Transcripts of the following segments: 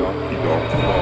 Dog, dog, dog.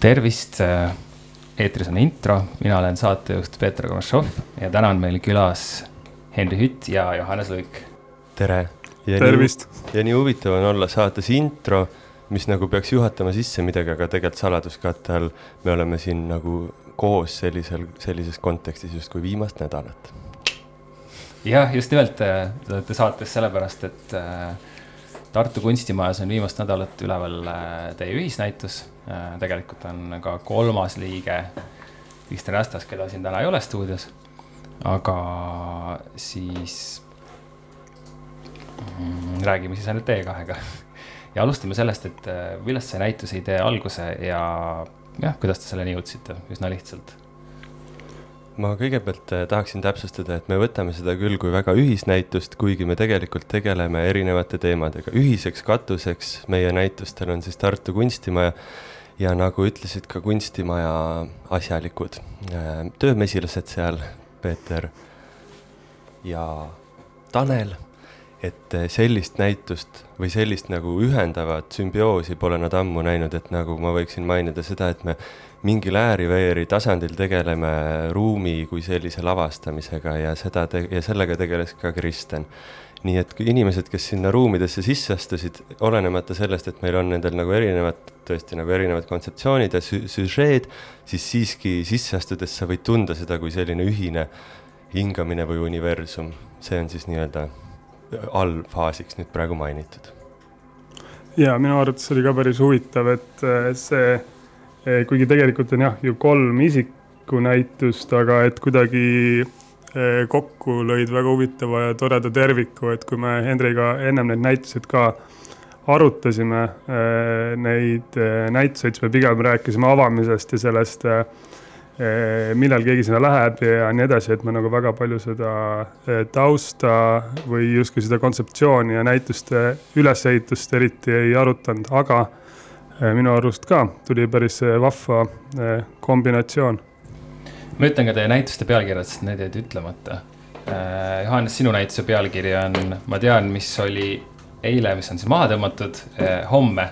Tervist, äh, eetris on intro, mina olen saatejuht Peeter Komašov ja täna on meil külas Henri Hütt ja Johannes Luik. tere! tervist! ja nii huvitav on olla saates intro, mis nagu peaks juhatama sisse midagi, aga tegelikult saladuskatte all me oleme siin nagu koos sellisel, sellises kontekstis justkui viimast nädalat. jah, just nimelt, äh, te olete saates sellepärast, et äh, Tartu kunstimajas on viimast nädalat üleval teie ühisnäitus Äh, tegelikult on ka kolmas liige Kristjan Rastas, keda siin täna ei ole stuudios. aga siis mm, räägime siis ainult teie kahega. ja alustame sellest, et äh, millest see näituse idee alguse ja jah, kuidas te selleni jõudsite, üsna lihtsalt ma kõigepealt äh, tahaksin täpsustada, et me võtame seda küll kui väga ühisnäitust, kuigi me tegelikult tegeleme erinevate teemadega. ühiseks katuseks meie näitustel on siis Tartu kunstimaja ja nagu ütlesid ka kunstimaja asjalikud äh, töömesilased seal, Peeter ja Tanel, et äh, sellist näitust või sellist nagu ühendavat sümbioosi pole nad ammu näinud, et nagu ma võiksin mainida seda, et me mingil ääri-veeri tasandil tegeleme ruumi kui sellise lavastamisega ja seda te- ja sellega tegeles ka Kristen nii et kui inimesed, kes sinna ruumidesse sisse astusid, olenemata sellest, et meil on nendel nagu erinevad, tõesti nagu erinevad kontseptsioonid ja sü süžeed, siis siiski sisse astudes sa võid tunda seda kui selline ühine hingamine või universum. see on siis nii-öelda allfaasiks nüüd praegu mainitud. ja minu arvates oli ka päris huvitav, et äh, see, kuigi tegelikult on jah, ju kolm isikunäitust, aga et kuidagi Eh, kokku lõid väga huvitava ja toreda terviku, et kui me Hendriga ennem neid näituseid ka arutasime, eh, neid eh, näituseid, siis me pigem rääkisime avamisest ja sellest, millal keegi sinna läheb ja nii edasi, et me nagu väga palju seda tausta või justkui seda kontseptsiooni ja näituste ülesehitust eriti ei arutanud, aga minu arust ka tuli päris vahva kombinatsioon ma ütlen ka teie näituste pealkirjad, sest need jäid ütlemata. Äh, Johannes, sinu näituse pealkiri on, ma tean, mis oli eile, mis on siis maha tõmmatud, äh, homme.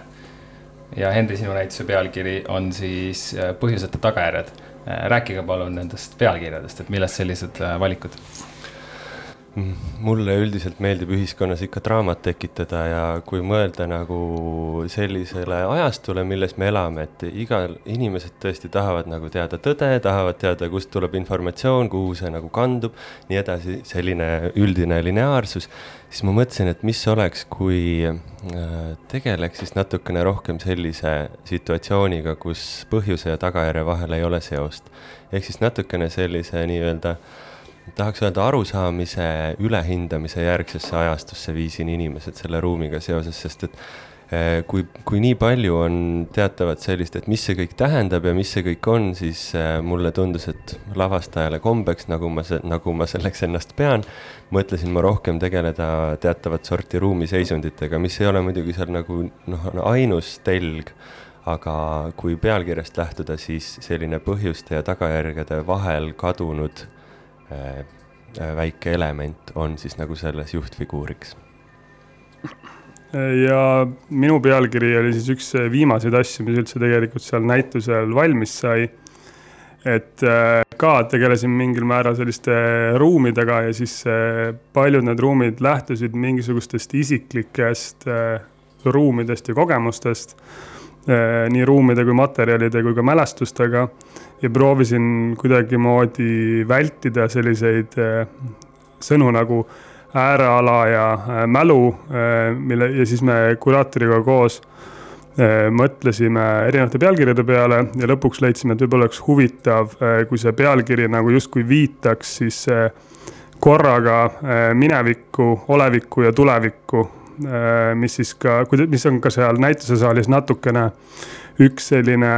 ja Henri, sinu näituse pealkiri on siis äh, Põhjuseta tagajärjed. rääkige palun nendest pealkirjadest, et millest sellised valikud mulle üldiselt meeldib ühiskonnas ikka draamat tekitada ja kui mõelda nagu sellisele ajastule, milles me elame, et igal, inimesed tõesti tahavad nagu teada tõde, tahavad teada, kust tuleb informatsioon, kuhu see nagu kandub, nii edasi, selline üldine lineaarsus, siis ma mõtlesin, et mis oleks, kui äh, tegeleks siis natukene rohkem sellise situatsiooniga, kus põhjuse ja tagajärje vahel ei ole seost. ehk siis natukene sellise nii-öelda äh, tahaks öelda arusaamise ülehindamise järgsesse ajastusse viisin inimesed selle ruumiga seoses, sest et eh, kui, kui nii palju on teatavat sellist, et mis see kõik tähendab ja mis see kõik on, siis eh, mulle tundus, et lavastajale kombeks, nagu ma, nagu ma selleks ennast pean, mõtlesin ma rohkem tegeleda teatavat sorti ruumiseisunditega, mis ei ole muidugi seal nagu noh, ainus telg, aga kui pealkirjast lähtuda, siis selline põhjuste ja tagajärgede vahel kadunud väike element on siis nagu selles juhtfiguuriks. ja minu pealkiri oli siis üks viimaseid asju, mis üldse tegelikult seal näitusel valmis sai. et äh, ka tegelesin mingil määral selliste ruumidega ja siis paljud need ruumid lähtusid mingisugustest isiklikest ruumidest ja kogemustest nii ruumide kui materjalide kui ka mälestustega. Ja proovisin kuidagimoodi vältida selliseid äh, sõnu nagu ääreala ja äh, mälu, äh, mille ja siis me kuraatoriga koos mõtlesime erinevate pealkirjade peale ja lõpuks leidsime, et võib-olla oleks huvitav, kui see pealkiri nagu justkui viitaks siis korraga minevikku, olevikku ja tulevikku, mis siis ka, mis on ka seal näitusesaalis natukene üks selline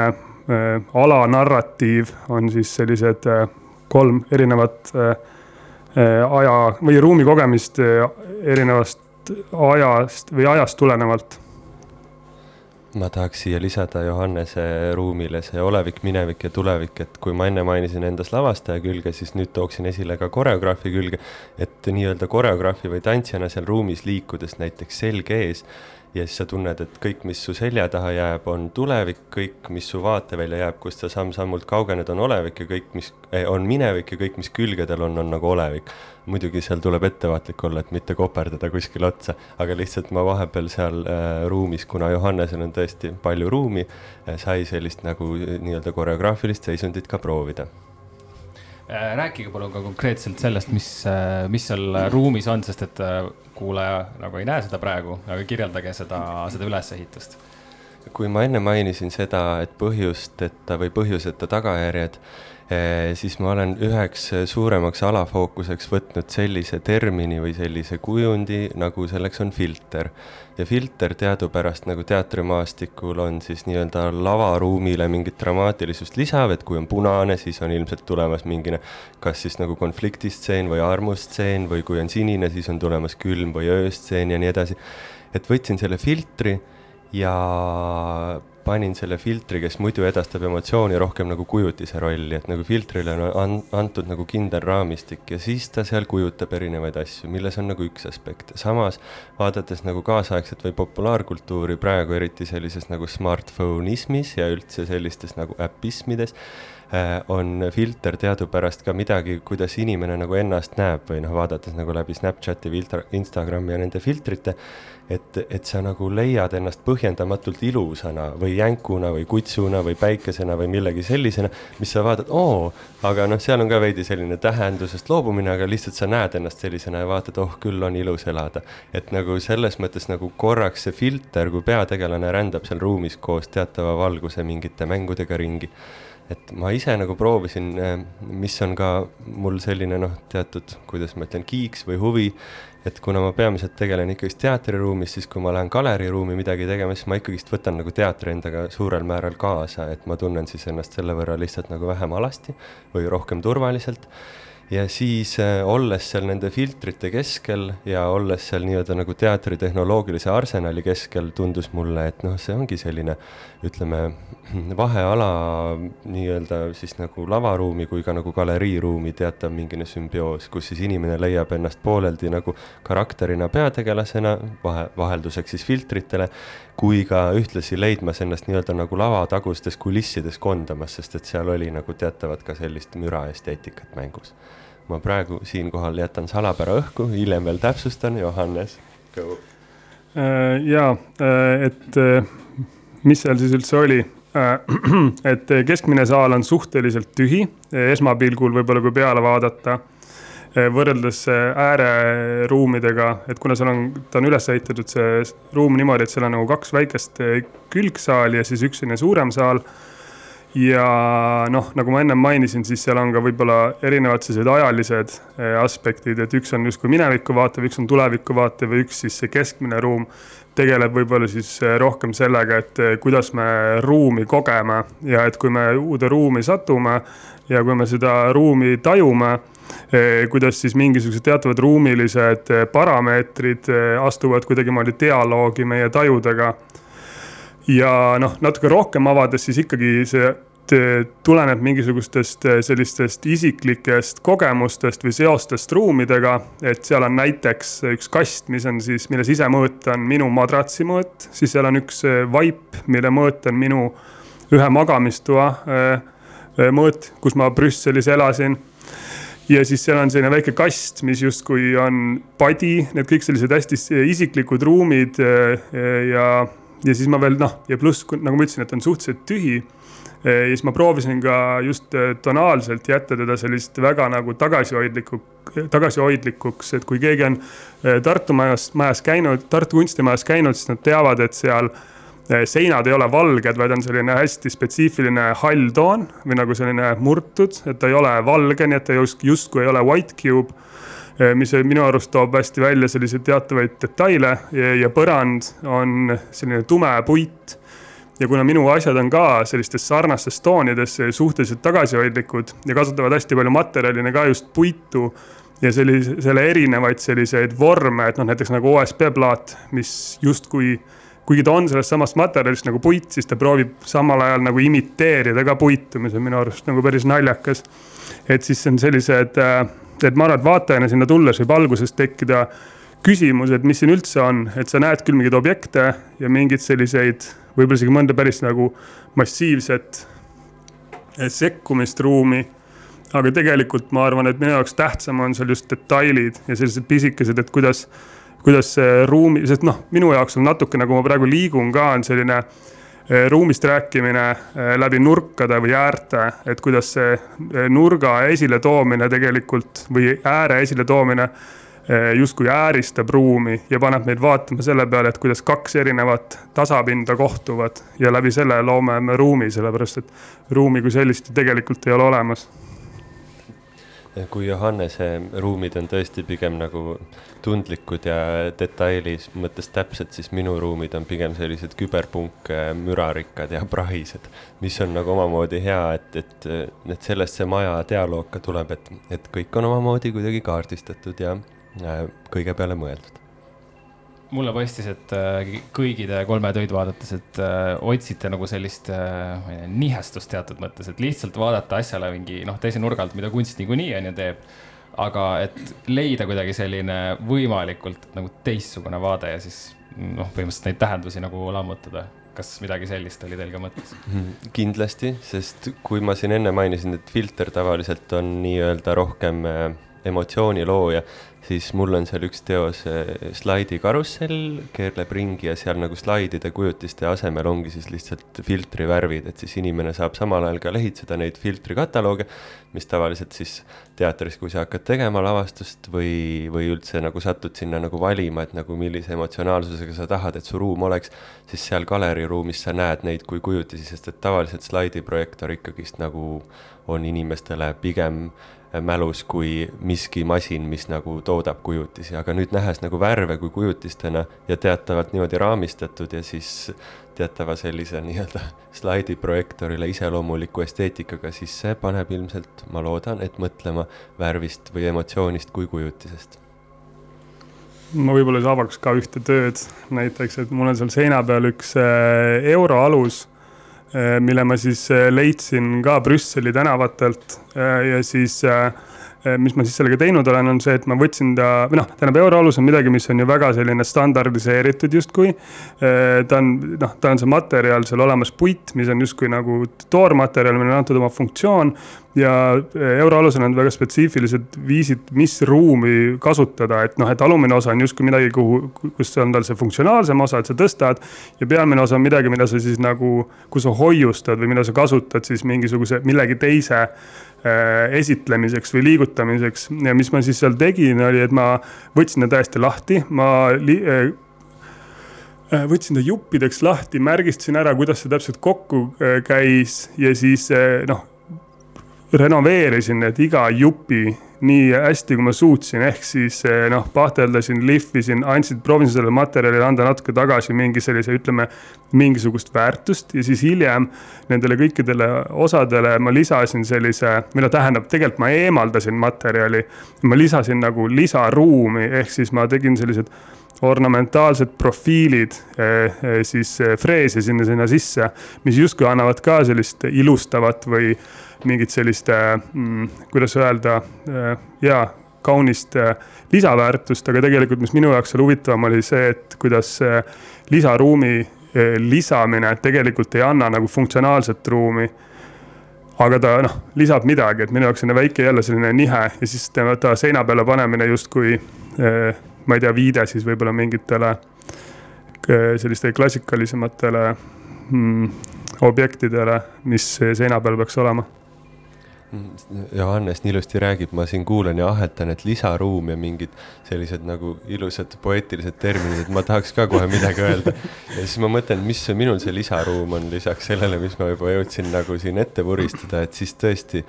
Äh, alanarratiiv on siis sellised äh, kolm erinevat äh, aja või ruumi kogemist erinevast ajast või ajast tulenevalt ma tahaks siia lisada Johannese ruumile see olevik, minevik ja tulevik, et kui ma enne mainisin endas lavastaja külge, siis nüüd tooksin esile ka koreograafi külge, et nii-öelda koreograafi või tantsijana seal ruumis liikudes näiteks selg ees ja siis sa tunned, et kõik, mis su selja taha jääb, on tulevik, kõik, mis su vaatevälja jääb, kust sa samm-sammult kaugened, on olevik ja kõik, mis eh, on minevik ja kõik, mis külgedel on, on nagu olevik. muidugi seal tuleb ettevaatlik olla, et mitte koperdada kuskile otsa, aga lihtsalt ma vahepeal seal äh, ruumis, kuna Johannesel on tõesti palju ruumi äh,, sai sellist nagu nii-öelda koreograafilist seisundit ka proovida rääkige palun ka konkreetselt sellest, mis, mis seal ruumis on, sest et kuulaja nagu ei näe seda praegu, aga kirjeldage seda, seda ülesehitust. kui ma enne mainisin seda, et põhjusteta või põhjuseta tagajärjed siis ma olen üheks suuremaks alafookuseks võtnud sellise termini või sellise kujundi, nagu selleks on filter. ja filter teadupärast nagu teatrimaastikul on siis nii-öelda lavaruumile mingit dramaatilisust lisav, et kui on punane, siis on ilmselt tulemas mingine kas siis nagu konfliktistseen või armustseen või kui on sinine, siis on tulemas külm või ööstseen ja nii edasi. et võtsin selle filtri ja panin selle filtri, kes muidu edastab emotsiooni rohkem nagu kujutise rolli, et nagu filtrile on antud nagu kindel raamistik ja siis ta seal kujutab erinevaid asju, milles on nagu üks aspekt. samas vaadates nagu kaasaegset või populaarkultuuri praegu eriti sellises nagu smartphone'ismis ja üldse sellistes nagu äpismides Äh, on filter teadupärast ka midagi, kuidas inimene nagu ennast näeb või noh, vaadates nagu läbi Snapchati Instagrami ja nende filtrite, et, et sa nagu leiad ennast põhjendamatult ilusana või jänkuna või kutsuna või päikesena või millegi sellisena, mis sa vaatad, oo, aga noh, seal on ka veidi selline tähendusest loobumine, aga lihtsalt sa näed ennast sellisena ja vaatad, oh, küll on ilus elada. et nagu selles mõttes nagu korraks see filter, kui peategelane rändab seal ruumis koos teatava valguse mingite mängudega ringi et ma ise nagu proovisin, eh, mis on ka mul selline noh, teatud, kuidas ma ütlen, kiiks või huvi, et kuna ma peamiselt tegelen ikkagist teatriruumis, siis kui ma lähen galeriruumi midagi tegema, siis ma ikkagist võtan nagu teatri endaga suurel määral kaasa, et ma tunnen siis ennast selle võrra lihtsalt nagu vähem alasti või rohkem turvaliselt ja siis äh, olles seal nende filtrite keskel ja olles seal nii-öelda nagu teatri tehnoloogilise arsenali keskel, tundus mulle, et noh, see ongi selline ütleme, vaheala nii-öelda siis nagu lavaruumi kui ka nagu galeriiruumi teatav mingine sümbioos, kus siis inimene leiab ennast pooleldi nagu karakterina peategelasena, vahe, vahelduseks siis filtritele, kui ka ühtlasi leidmas ennast nii-öelda nagu lavatagustes kulissides kondamas, sest et seal oli nagu teatavat ka sellist müraesteetikat mängus ma praegu siinkohal jätan salapära õhku, hiljem veel täpsustan, Johannes, go. Äh, ja, äh, et äh, mis seal siis üldse oli? et keskmine saal on suhteliselt tühi, esmapilgul võib-olla, kui peale vaadata võrreldes ääreruumidega, et kuna seal on, ta on üles ehitatud, see ruum niimoodi, et seal on nagu kaks väikest külgsaali ja siis üks selline suurem saal. Ja noh, nagu ma ennem mainisin, siis seal on ka võib-olla erinevad sellised ajalised eh, aspektid, et üks on justkui minevikku vaatev, üks on tulevikku vaatev ja üks siis see keskmine ruum tegeleb võib-olla siis eh, rohkem sellega, et eh, kuidas me ruumi kogeme. Ja et kui me uude ruumi satume ja kui me seda ruumi tajume, kuidas siis mingisugused teatavad ruumilised parameetrid astuvad kuidagimoodi dialoogi meie tajudega. Ja noh, natuke rohkem avades, siis ikkagi see tuleneb mingisugustest eh, sellistest isiklikest kogemustest või seostest ruumidega. et seal on näiteks üks kast, mis on siis, mille sisemõõt on minu madratsi mõõt, siis seal on üks eh, vaip, mille mõõt on minu ühe magamistoa eh, mõõt, kus ma Brüsselis elasin ja siis seal on selline väike kast, mis justkui on padi, need kõik sellised hästi isiklikud ruumid ja ja siis ma veel noh, ja pluss nagu ma ütlesin, et on suhteliselt tühi. ja siis ma proovisin ka just tonaalselt jätta teda sellist väga nagu tagasihoidlikku, tagasihoidlikuks, et kui keegi on Tartu majas, majas käinud, Tartu kunstimajas käinud, siis nad teavad, et seal äh, seinad ei ole valged, vaid on selline hästi spetsiifiline hall toon või nagu selline murtud, et ta ei ole valge, nii et ta justkui, justkui ei ole white cube Eh, mis minu arust toob hästi välja selliseid teatavaid detaile ja, ja põrand on selline tume puit. ja kuna minu asjad on ka sellistes sarnastes toonides suhteliselt tagasihoidlikud ja kasutavad hästi palju materjalina ka just puitu ja sellise, selle erinevaid selliseid vorme, et noh, näiteks nagu OSB plaat, mis justkui kuigi ta on sellest samast materjalist nagu puit, siis ta proovib samal ajal nagu imiteerida ka puitu, mis on minu arust nagu päris naljakas. et siis on sellised äh, et ma arvan, et vaatajana sinna tulles võib alguses tekkida küsimus, et mis siin üldse on, et sa näed küll mingeid objekte ja mingeid selliseid, võib-olla isegi mõnda päris nagu massiivset eh, sekkumist ruumi. aga tegelikult ma arvan, et minu jaoks tähtsam on seal just detailid ja sellised pisikesed, et kuidas, kuidas see ruumi, sest noh, minu jaoks on natuke nagu ma praegu liigun ka, on selline Eh, ruumist rääkimine eh, läbi nurkade või äärte, et kuidas see eh, nurga esiletoomine tegelikult või ääre esiletoomine justkui ääristab ruumi ja paneb meid vaatama selle peale, et kuidas kaks erinevat tasapinda kohtuvad ja läbi selle loome me ruumi, sellepärast et ruumi kui sellist ju tegelikult ei ole olemas kui Johannese ruumid on tõesti pigem nagu tundlikud ja detailis mõttes täpsed, siis minu ruumid on pigem sellised küberpunk, mürarikkad ja prahised. mis on nagu omamoodi hea, et, et, et sellest see maja dialoog ka tuleb, et, et kõik on omamoodi kuidagi kaardistatud ja äh, kõige peale mõeldud mulle paistis, et äh, kõigi te kolme töid vaadates, et äh, otsite nagu sellist äh, ma ei tea, nihestust teatud mõttes, et lihtsalt vaadata asjale mingi noh, teise nurga alt, mida kunst niikuinii on ju teeb. aga et leida kuidagi selline võimalikult nagu teistsugune vaade ja siis noh, põhimõtteliselt neid tähendusi nagu lammutada kas midagi sellist oli teil ka mõttes? kindlasti, sest kui ma siin enne mainisin, et filter tavaliselt on nii-öelda rohkem emotsiooni looja, siis mul on seal üks teos slaidi karussell, keerleb ringi ja seal nagu slaidide kujutiste asemel ongi siis lihtsalt filtrivärvid, et siis inimene saab samal ajal ka lehitseda neid filtrikatalooge, mis tavaliselt siis teatris, kui sa hakkad tegema lavastust või, või üldse nagu satud sinna nagu valima, et nagu millise emotsionaalsusega sa tahad, et su ruum oleks, siis seal galeriruumis sa näed neid kui kujutisi, sest et tavaliselt slaidiprojektor ikkagist nagu on inimestele pigem mälus kui miski masin, mis nagu toodab kujutisi, aga nüüd nähes nagu värve kui kujutistena ja teatavalt niimoodi raamistatud ja siis teatava sellise nii-öelda slaidiprojektorile iseloomuliku esteetikaga, siis see paneb ilmselt, ma loodan, et mõtlema värvist või emotsioonist kui kujutisest. Ma võib-olla siis avaks ka ühte tööd, näiteks, et mul on seal seina peal üks äh, euroalus mille ma siis äh, leidsin ka Brüsseli tänavatelt äh, ja siis mis ma siis sellega teinud olen, on see, et ma võtsin ta, või noh, tähendab euroalus on midagi, mis on ju väga selline standardiseeritud justkui. ta on, noh, ta on see materjal seal olemas, puit, mis on justkui nagu toormaterjal, millele on antud oma funktsioon ja eh, euroalusel on väga spetsiifilised viisid, mis ruumi kasutada, et noh, et alumine osa on justkui midagi, kuhu, kus on tal see funktsionaalsem osa, et sa tõstad. ja pealmine osa on midagi, mida sa siis nagu, kus sa hoiustad või mida sa kasutad siis mingisuguse millegi teise äh, esitlemiseks või liigutamiseks. Ja mis ma siis seal tegin, oli, et ma võtsin ta täiesti lahti, ma li, äh, võtsin ta juppideks lahti, märgistasin ära, kuidas see täpselt kokku käis ja siis noh, renoveerisin need iga jupi nii hästi, kui ma suutsin, ehk siis eh, noh, pahteldasin, lihvisin, andsin, proovisin sellele materjalile anda natuke tagasi mingi sellise, ütleme, mingisugust väärtust ja siis hiljem nendele kõikidele osadele ma lisasin sellise, või noh, tähendab, tegelikult ma eemaldasin materjali. ma lisasin nagu lisaruumi, ehk siis ma tegin sellised ornamentaalsed profiilid eh, eh, siis freese sinna, sinna sisse, mis justkui annavad ka sellist ilustavat või mingit sellist mm,, kuidas öelda, äh, jaa, kaunist äh, lisaväärtust, aga tegelikult, mis minu jaoks seal huvitavam oli see, et kuidas lisaruumi äh, lisamine tegelikult ei anna nagu funktsionaalset ruumi. Aga ta noh, lisab midagi, et minu jaoks on väike jälle selline nihe ja siis tema, ta seina peale panemine justkui ma ei tea, viide siis võib-olla mingitele sellistele klassikalisematele mm, objektidele, mis seina peal peaks olema Johannes nii ilusti räägib, ma siin kuulan ja ahetan, et lisaruum ja mingid sellised nagu ilusad poeetilised terminid, et ma tahaks ka kohe midagi öelda. ja siis ma mõtlen, mis minul see lisaruum on lisaks sellele, mis ma juba jõudsin nagu siin ette vuristada, et siis tõesti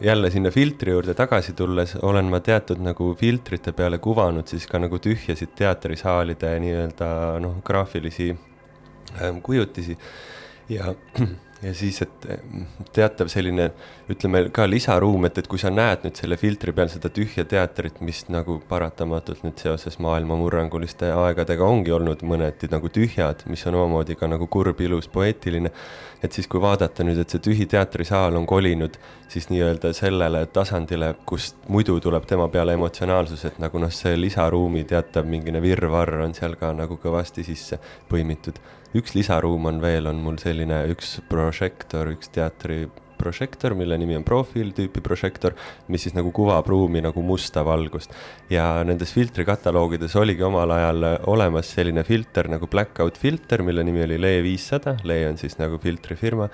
jälle sinna filtri juurde tagasi tulles olen ma teatud nagu filtrite peale kuvanud siis ka nagu tühjasid teatrisaalide nii-öelda noh, graafilisi ähm, kujutisi ja ja siis, et teatav selline, ütleme ka lisaruum, et, et kui sa näed nüüd selle filtri peal seda tühja teatrit, mis nagu paratamatult nüüd seoses maailma murranguliste aegadega ongi olnud mõneti nagu tühjad, mis on omamoodi ka nagu kurb, ilus, poeetiline. et siis, kui vaadata nüüd, et see tühi teatrisaal on kolinud siis nii-öelda sellele tasandile, kust muidu tuleb tema peale emotsionaalsus, et nagu noh, see lisaruumi teatav mingine virvarr on seal ka nagu kõvasti sisse põimitud üks lisaruum on veel, on mul selline üks prožektor, üks teatri prožektor, mille nimi on profiiltüüpi prožektor, mis siis nagu kuvab ruumi nagu musta valgust. ja nendes filtrikataloogides oligi omal ajal olemas selline filter nagu blackout filter, mille nimi oli Lee viissada, Lee on siis nagu filtrifirma.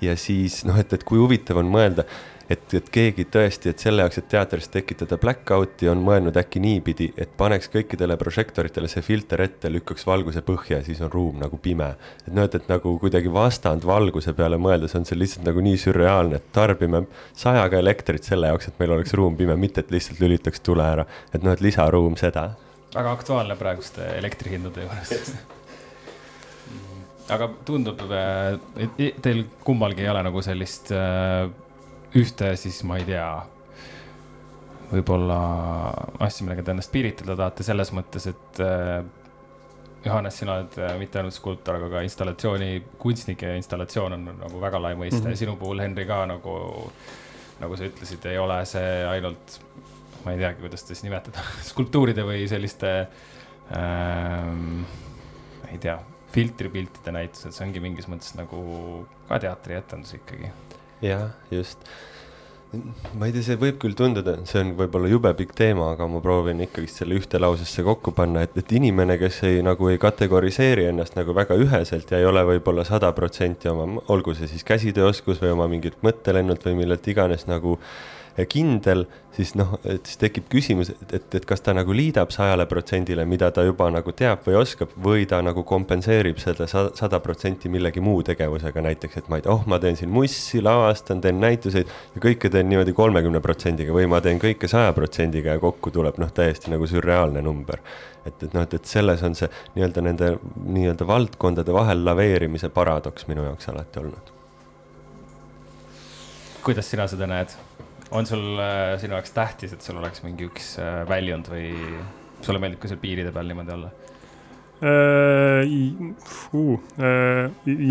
ja siis noh, et, et kui huvitav on mõelda et, et keegi tõesti, et selle jaoks, et teatris tekitada blackout'i, on mõelnud äkki niipidi, et paneks kõikidele prožektoritele see filter ette, lükkaks valguse põhja ja siis on ruum nagu pime. et noh, et, et nagu kuidagi vastand valguse peale mõeldes on see lihtsalt nagu nii sürreaalne, et tarbime sajaga elektrit selle jaoks, et meil oleks ruum pime, mitte et lihtsalt lülitaks tule ära. et noh, et lisaruum seda. väga aktuaalne praeguste elektrihindade juures aga tundub, et teil kummalgi ei ole nagu sellist äh, ühte siis ma ei tea, võib-olla asja, millega te ennast piiritleda tahate selles mõttes, et äh, Johannes, sina oled äh, mitte ainult skulptor, aga ka installatsioonikunstnik ja installatsioon on nagu väga lai mõiste mm. -hmm. sinu puhul, Henri, ka nagu, nagu sa ütlesid, ei ole see ainult, ma ei teagi, kuidas seda siis nimetada skulptuuride või selliste ähm,, ei tea, filtripiltide näitused, see ongi mingis mõttes nagu ka teatrietendus ikkagi. Jah, just. Ma ei tea, see võib küll tunduda, see on võib-olla jube pikk teema, aga ma proovin ikkagist selle ühte lausesse kokku panna, et, et inimene, kes ei nagu ei kategoriseeri ennast nagu väga üheselt ja ei ole võib-olla sada protsenti oma, olgu see siis käsitööoskus või oma mingilt mõttelennult või millelt iganes nagu kindel, siis noh, et siis tekib küsimus, et, et, et kas ta nagu liidab sajale protsendile, mida ta juba nagu teab või oskab, või ta nagu kompenseerib seda sada protsenti millegi muu tegevusega, näiteks, et ma ei tea, oh, ma teen siin mussi, lavastan, teen näituseid ja kõike teen niimoodi kolmekümne protsendiga või ma teen kõike saja protsendiga ja kokku tuleb noh, täiesti nagu sürreaalne number. et, et noh, et, et selles on see nii-öelda nende nii-öelda valdkondade vahel laveerimise paradoks minu jaoks alati olnud. kuidas sina seda näed? On sul äh, sinu jaoks tähtis, et sul oleks mingi üks äh, väljund või sulle meeldib ka seal piiride peal niimoodi olla? Äh,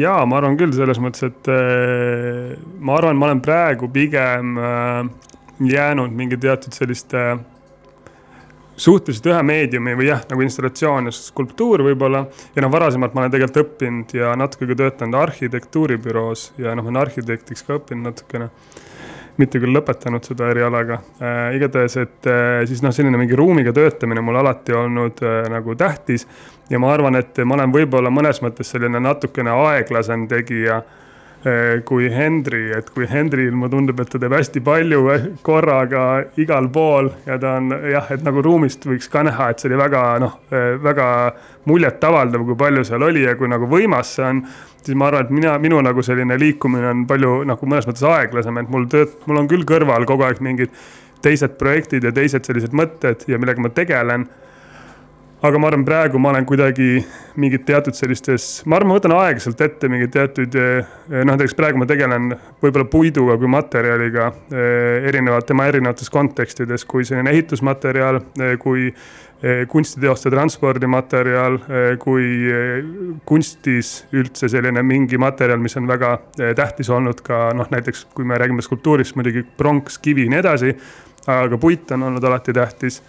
ja ma arvan küll selles mõttes, et ma arvan, ma olen praegu pigem jäänud mingi teatud selliste suhteliselt ühe meediumi või jah, nagu installatsioon ja skulptuur võib-olla. ja noh, varasemalt ma olen tegelikult õppinud ja natuke ka töötanud arhitektuuribüroos ja noh, olen arhitektiks ka õppinud natukene mitte küll lõpetanud seda erialaga äh,. igatahes, et äh, siis noh, selline mingi ruumiga töötamine mul alati olnud äh, nagu tähtis. ja ma arvan, et ma olen võib-olla mõnes mõttes selline natukene aeglasem tegija äh, kui Henry, et kui Henryl mulle tundub, et ta teeb hästi palju korraga igal pool ja ta on jah, et nagu ruumist võiks ka näha, et see oli väga noh, äh, väga muljetavaldav, kui palju seal oli ja kui nagu võimas see on siis ma arvan, et mina, minu nagu selline liikumine on palju nagu mõnes mõttes aeglasem, et mul tööd, mul on küll kõrval kogu aeg mingid teised projektid ja teised sellised mõtted ja millega ma tegelen. Aga ma arvan, praegu ma olen kuidagi mingid teatud sellistes, ma arvan, ma võtan aeglaselt ette mingeid teatud eh, noh, näiteks praegu ma tegelen võib-olla puiduga kui materjaliga eh, erinevat, tema erinevates kontekstides, kui selline ehitusmaterjal, eh, kui kunstiteoste transpordimaterjal, kui kunstis üldse selline mingi materjal, mis on väga tähtis olnud ka noh, näiteks kui me räägime skulptuurist muidugi pronks, kivi ja nii edasi. aga puit on olnud alati tähtis.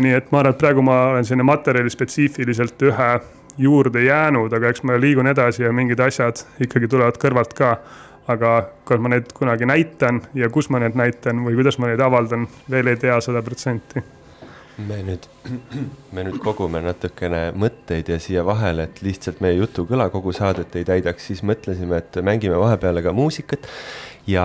Nii et ma arvan, et praegu ma olen selline materjali spetsiifiliselt ühe juurde jäänud, aga eks ma liigun edasi ja mingid asjad ikkagi tulevad kõrvalt ka. Aga kas ma neid kunagi näitan ja kus ma neid näitan või kuidas ma neid avaldan, veel ei tea sada protsenti me nüüd, me nüüd kogume natukene mõtteid ja siia vahele, et lihtsalt meie jutukõla kogu saadet ei täidaks, siis mõtlesime, et mängime vahepeal ka muusikat. ja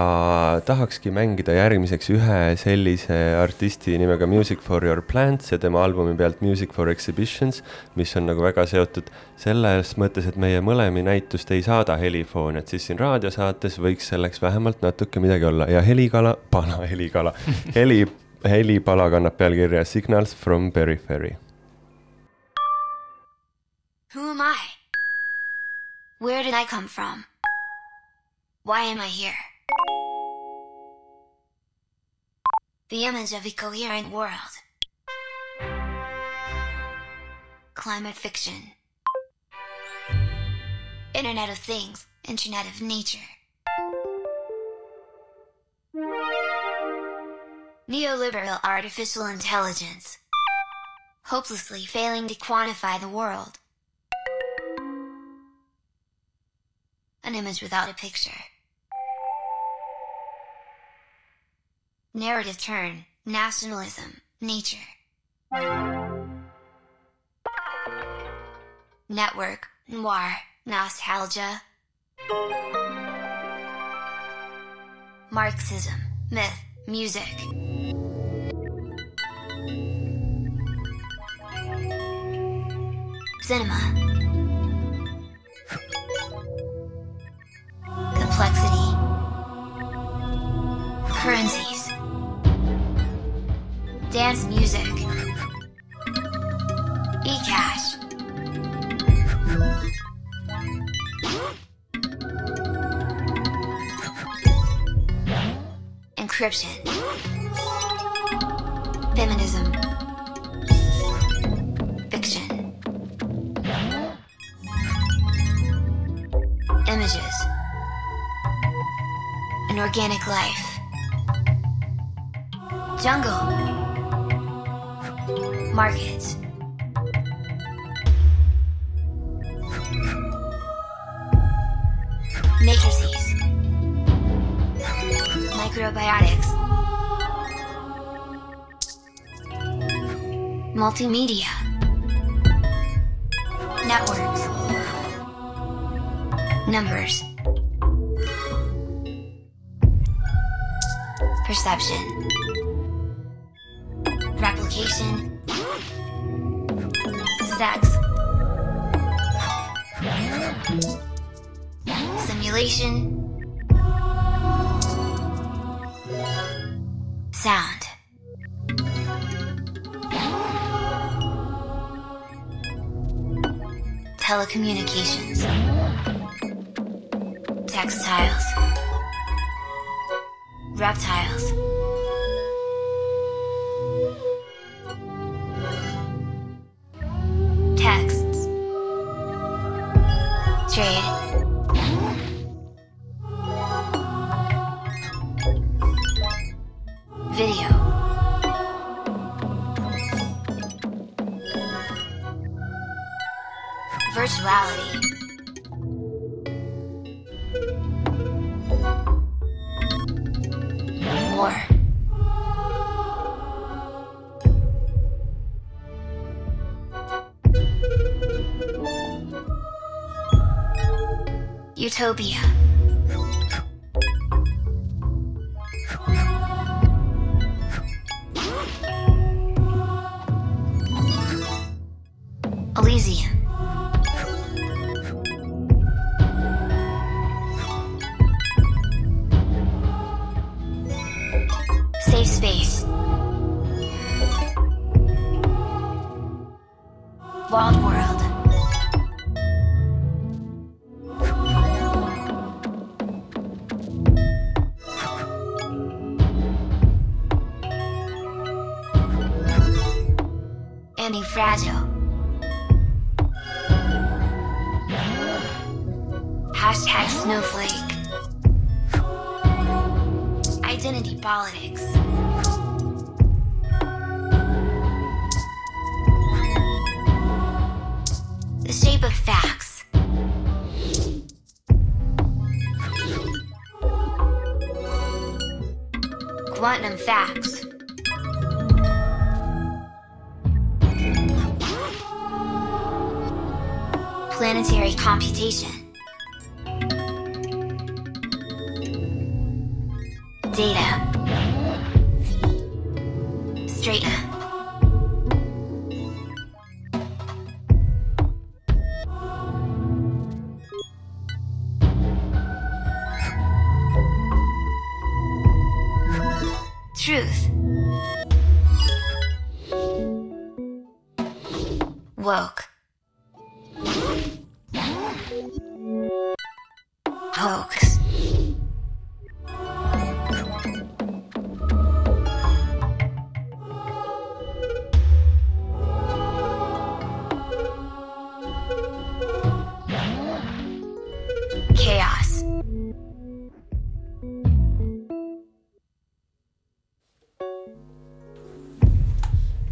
tahakski mängida järgmiseks ühe sellise artisti nimega Music for your plants ja tema albumi pealt Music for exhibitions, mis on nagu väga seotud selles mõttes, et meie mõlemi näitust ei saada helifoon, et siis siin raadiosaates võiks selleks vähemalt natuke midagi olla ja helikala, pana helikala, heli helipala kannab pealkirja Signals from Periphery. Who am I? Where did I come from? Why am I here? The image of a coherent world. Climate fiction. Internet of Things, Internet of Nature. Neoliberal artificial intelligence. Hopelessly failing to quantify the world. An image without a picture. Narrative turn, nationalism, nature. Network, noir, nostalgia. Marxism, myth, music. Cinema. Complexity. Currencies. Dance music. Encryption. Feminism. Fiction. Images. An organic life. Jungle. Markets. Microbiotics. Multimedia. Networks. Numbers. Perception. communication.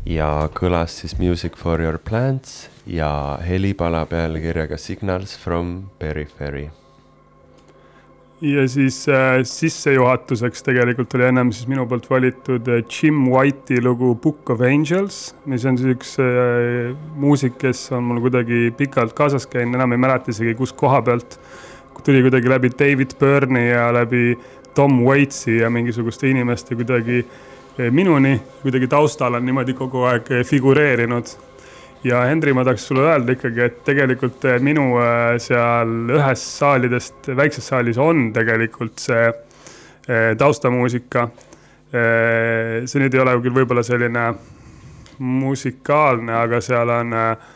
Ja kõlas siis Music for your plants ja helipala pealkirjaga Signals from periphery. ja siis äh, sissejuhatuseks tegelikult oli ennem siis minu poolt valitud äh, Jim White'i lugu Book of Angels, mis on siis üks äh, muusik, kes on mul kuidagi pikalt kaasas käinud, enam ei mäleta isegi, kus koha pealt. tuli kuidagi läbi David Byrne'i ja läbi Tom Waits'i ja mingisuguste inimeste kuidagi äh, minuni, kuidagi taustal on niimoodi kogu aeg äh, figureerinud ja Henri, ma tahaks sulle öelda ikkagi, et tegelikult eh, minu eh, seal ühes saalidest, väikses saalis on tegelikult see eh, taustamuusika. see nüüd ei ole küll võib-olla selline musikaalne, aga seal on eh,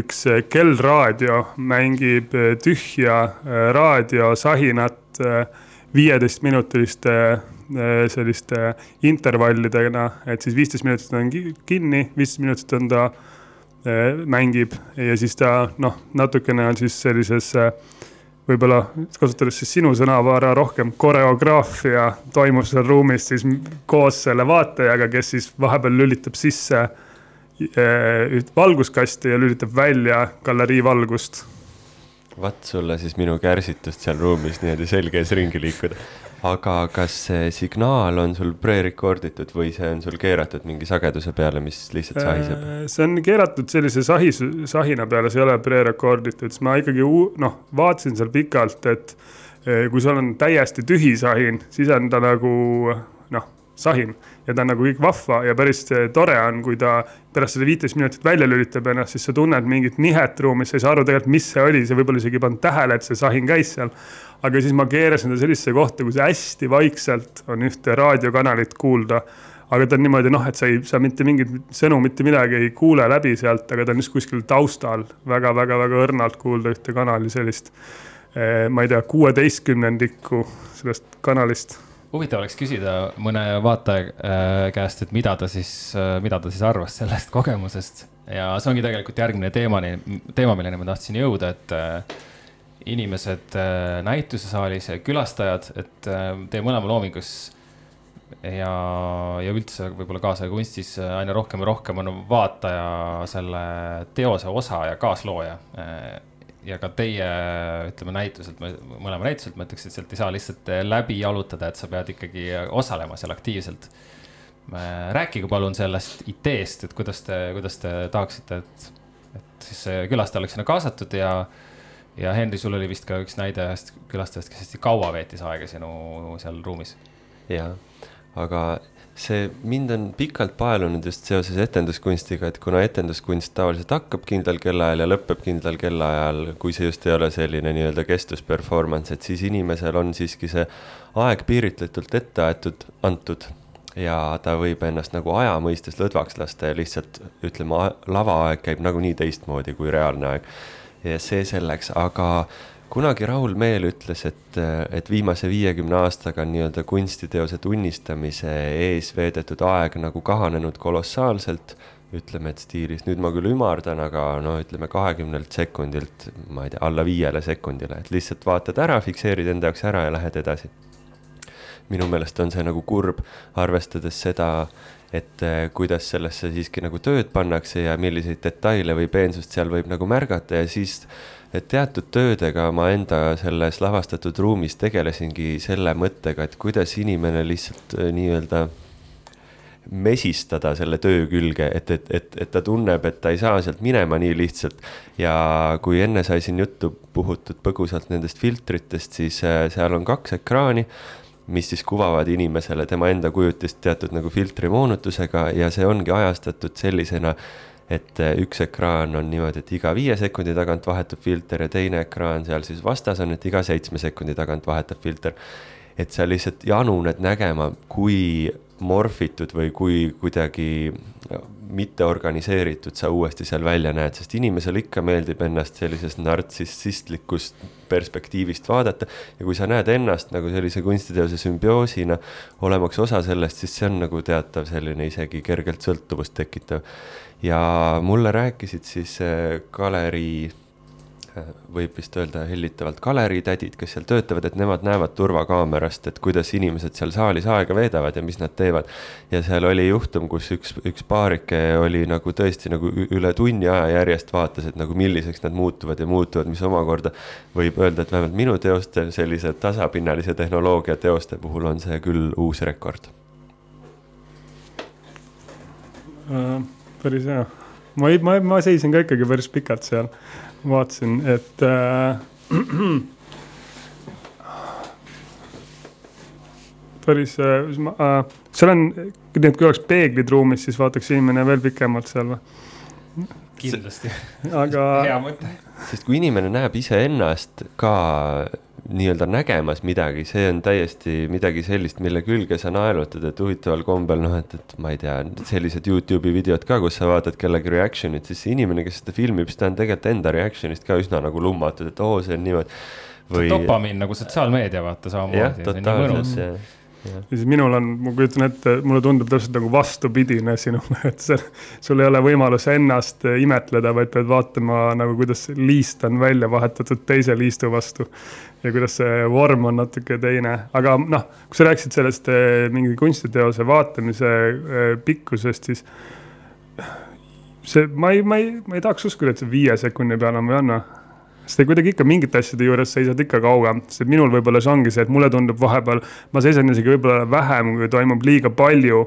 üks eh, kellraadio mängib eh, tühja eh, raadiosahinat viieteistminutiliste eh, selliste intervallidena, et siis viisteist minutit on ki- kinni, viisteist minutit on ta eh, mängib ja siis ta noh, natukene on siis sellises eh, võib-olla kasutades siis sinu sõnavara rohkem koreograafia toimub seal ruumis siis koos selle vaatajaga, kes siis vahepeal lülitab sisse üht valguskasti ja lülitab välja galerii valgust vaat sulle siis minu kärsitust seal ruumis niimoodi selge ees ringi liikuda. Aga kas see signaal on sul pre-record itud või see on sul keeratud mingi sageduse peale, mis lihtsalt sahiseb? Äh, see on keeratud sellise sahis, sahina peale, see ei ole pre-record itud, siis ma ikkagi noh, vaatasin seal pikalt, et eh, kui sul on täiesti tühi sahin, siis on ta nagu noh, sahin ja ta on nagu kõik vahva ja päris tore on, kui ta pärast seda viiteist minutit välja lülitab ennast, siis sa tunned mingit nihet ruumis, sa ei saa aru tegelikult, mis see oli, sa võib-olla isegi ei pannud tähele, et see sahin käis seal. aga siis ma keerasin ta sellisesse kohta, kus hästi vaikselt on ühte raadiokanalit kuulda aga ta on niimoodi noh, et sa ei, sa mitte mingit sõnu, mitte midagi ei kuule läbi sealt, aga ta on just kuskil taustal väga-väga-väga õrnalt kuulda ühte kanali sellist. Eh, ma ei tea, kuueteistkümnendikku sellest kanalist huvitav oleks küsida mõne vaataja äh, käest, et mida ta siis, äh, mida ta siis arvas sellest kogemusest. ja see ongi tegelikult järgmine teemani, teema, milleni ma tahtsin jõuda, et äh, inimesed näitusesaalis ja külastajad, et teie mõlema loomingus ja, ja üldse võib-olla kaasaja kunstis aina rohkem ja rohkem on vaataja selle teose osa ja kaaslooja ja ka teie, ütleme näituselt, mõlema näituselt ma ütleks, et sealt ei saa lihtsalt läbi jalutada, et sa pead ikkagi osalema seal aktiivselt. rääkige palun sellest ideest, et kuidas te, kuidas te tahaksite, et, et siis külastaja oleks sinna kaasatud ja, ja Henri, sul oli vist ka üks näide ühest külastajast, kes hästi kaua veetis aega sinu seal ruumis. ja, aga see mind on pikalt paelunud just seoses etenduskunstiga, et kuna etenduskunst tavaliselt hakkab kindlal kellaajal ja lõpeb kindlal kellaajal, kui see just ei ole selline nii-öelda kestvusperformance, et siis inimesel on siiski see aeg piiritletult ette aetud, antud ja ta võib ennast nagu aja mõistes lõdvaks lasta ja lihtsalt ütleme, lavaaeg käib nagunii teistmoodi kui reaalne aeg. ja see selleks, aga kunagi Raul Meel ütles, et, et viimase viiekümne aastaga on nii-öelda kunstiteose tunnistamise ees veedetud aeg nagu kahanenud kolossaalselt. ütleme, et stiilis, nüüd ma küll ümardan, aga no ütleme kahekümnelt sekundilt, ma ei tea, alla viiele sekundile, et lihtsalt vaatad ära, fikseerid enda jaoks ära ja lähed edasi. minu meelest on see nagu kurb, arvestades seda, et kuidas sellesse siiski nagu tööd pannakse ja milliseid detaile või peensust seal võib nagu märgata ja siis et teatud töödega ma enda selles lavastatud ruumis tegelesingi selle mõttega, et kuidas inimene lihtsalt äh, nii-öelda mesistada selle töö külge, et, et, et, et ta tunneb, et ta ei saa sealt minema nii lihtsalt. ja kui enne sai siin juttu puhutud põgusalt nendest filtritest, siis äh, seal on kaks ekraani mis siis kuvavad inimesele tema enda kujutist teatud nagu filtrimoonutusega ja see ongi ajastatud sellisena et äh, üks ekraan on niimoodi, et iga viie sekundi tagant vahetub filter ja teine ekraan seal siis vastas on, et iga seitsme sekundi tagant vahetab filter. et sa lihtsalt januned nägema, kui morfitud või kui kuidagi mitteorganiseeritud sa uuesti seal välja näed, sest inimesele ikka meeldib ennast sellisest nartsissistlikust perspektiivist vaadata. ja kui sa näed ennast nagu sellise kunstiteose sümbioosina, olemaks osa sellest, siis see on nagu teatav selline isegi kergelt sõltuvust tekitav ja mulle rääkisid siis äh, galerii, äh, võib vist öelda hellitavalt galeriitädid, kes seal töötavad, et nemad näevad turvakaamerast, et kuidas inimesed seal saalis aega veedavad ja mis nad teevad. ja seal oli juhtum, kus üks, üks paarike oli nagu tõesti nagu üle tunni aja järjest vaatas, et nagu milliseks nad muutuvad ja muutuvad, mis omakorda võib öelda, et vähemalt minu teoste, sellise tasapinnalise tehnoloogia teoste puhul on see küll uus rekord uh päris hea. ma ei, ma, ma seisin ka ikkagi päris pikalt seal, vaatasin, et äh, päris äh,, seal on, nii et kui oleks peeglid ruumis, siis vaataks inimene veel pikemalt seal või? kindlasti aga hea mõte. sest kui inimene näeb iseennast ka nii-öelda nägemas midagi, see on täiesti midagi sellist, mille külge sa naelutad, et huvitaval kombel noh, et, et ma ei tea, sellised Youtube'i videod ka, kus sa vaatad kellegi reaction'it, siis see inimene, kes seda filmib, siis ta on tegelikult enda reaction'ist ka üsna nagu lummatud, et oo, see on niimoodi. Või... dopamiin nagu sotsiaalmeedia vaata samamoodi. jah, totaalselt, Jah. Ja siis minul on, ma kujutan ette, mulle tundub täpselt nagu vastupidine sinule, et see, sul ei ole võimalus ennast imetleda, vaid pead vaatama nagu, kuidas liist on välja vahetatud teise liistu vastu. ja kuidas see vorm on natuke teine, aga noh, kui sa rääkisid sellest eh, mingi kunstiteose vaatamise eh, pikkusest, siis see, ma ei, ma ei, ma ei tahaks uskuda, et see viie sekundi peale on või on või? Sest kuidagi ikka mingite asjade juures seisad ikka kaugem, sest minul võib-olla see ongi see, et mulle tundub vahepeal, ma seisan isegi võib-olla vähem, kui toimub liiga palju.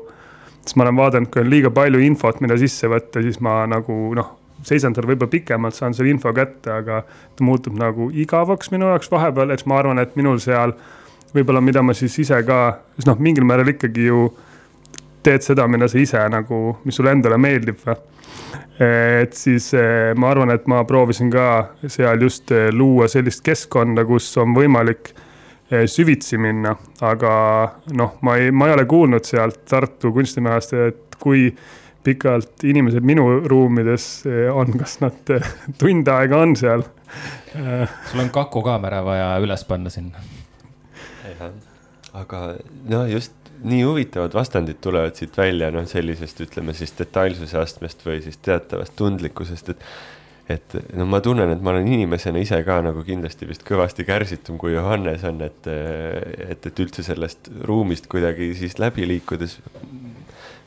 sest ma olen vaadanud, kui on liiga palju infot, mida sisse võtta, siis ma nagu noh, seisan seal võib-olla pikemalt, saan selle info kätte, aga ta muutub nagu igavaks minu jaoks vahepeal, eks ma arvan, et minul seal võib-olla, mida ma siis ise ka, sest noh, mingil määral ikkagi ju teed seda, mida sa ise nagu, mis sulle endale meeldib või et siis eh, ma arvan, et ma proovisin ka seal just eh, luua sellist keskkonda, kus on võimalik eh, süvitsi minna, aga noh, ma ei, ma ei ole kuulnud sealt Tartu kunstimajast, et kui pikalt inimesed minu ruumides on, kas nad tund aega on seal. sul on kaku kaamera vaja üles panna sinna. aga no just nii huvitavad vastandid tulevad siit välja, noh, sellisest, ütleme siis detailsuse astmest või siis teatavast tundlikkusest, et et no ma tunnen, et ma olen inimesena ise ka nagu kindlasti vist kõvasti kärsitum kui Johannes on, et, et, et üldse sellest ruumist kuidagi siis läbi liikudes.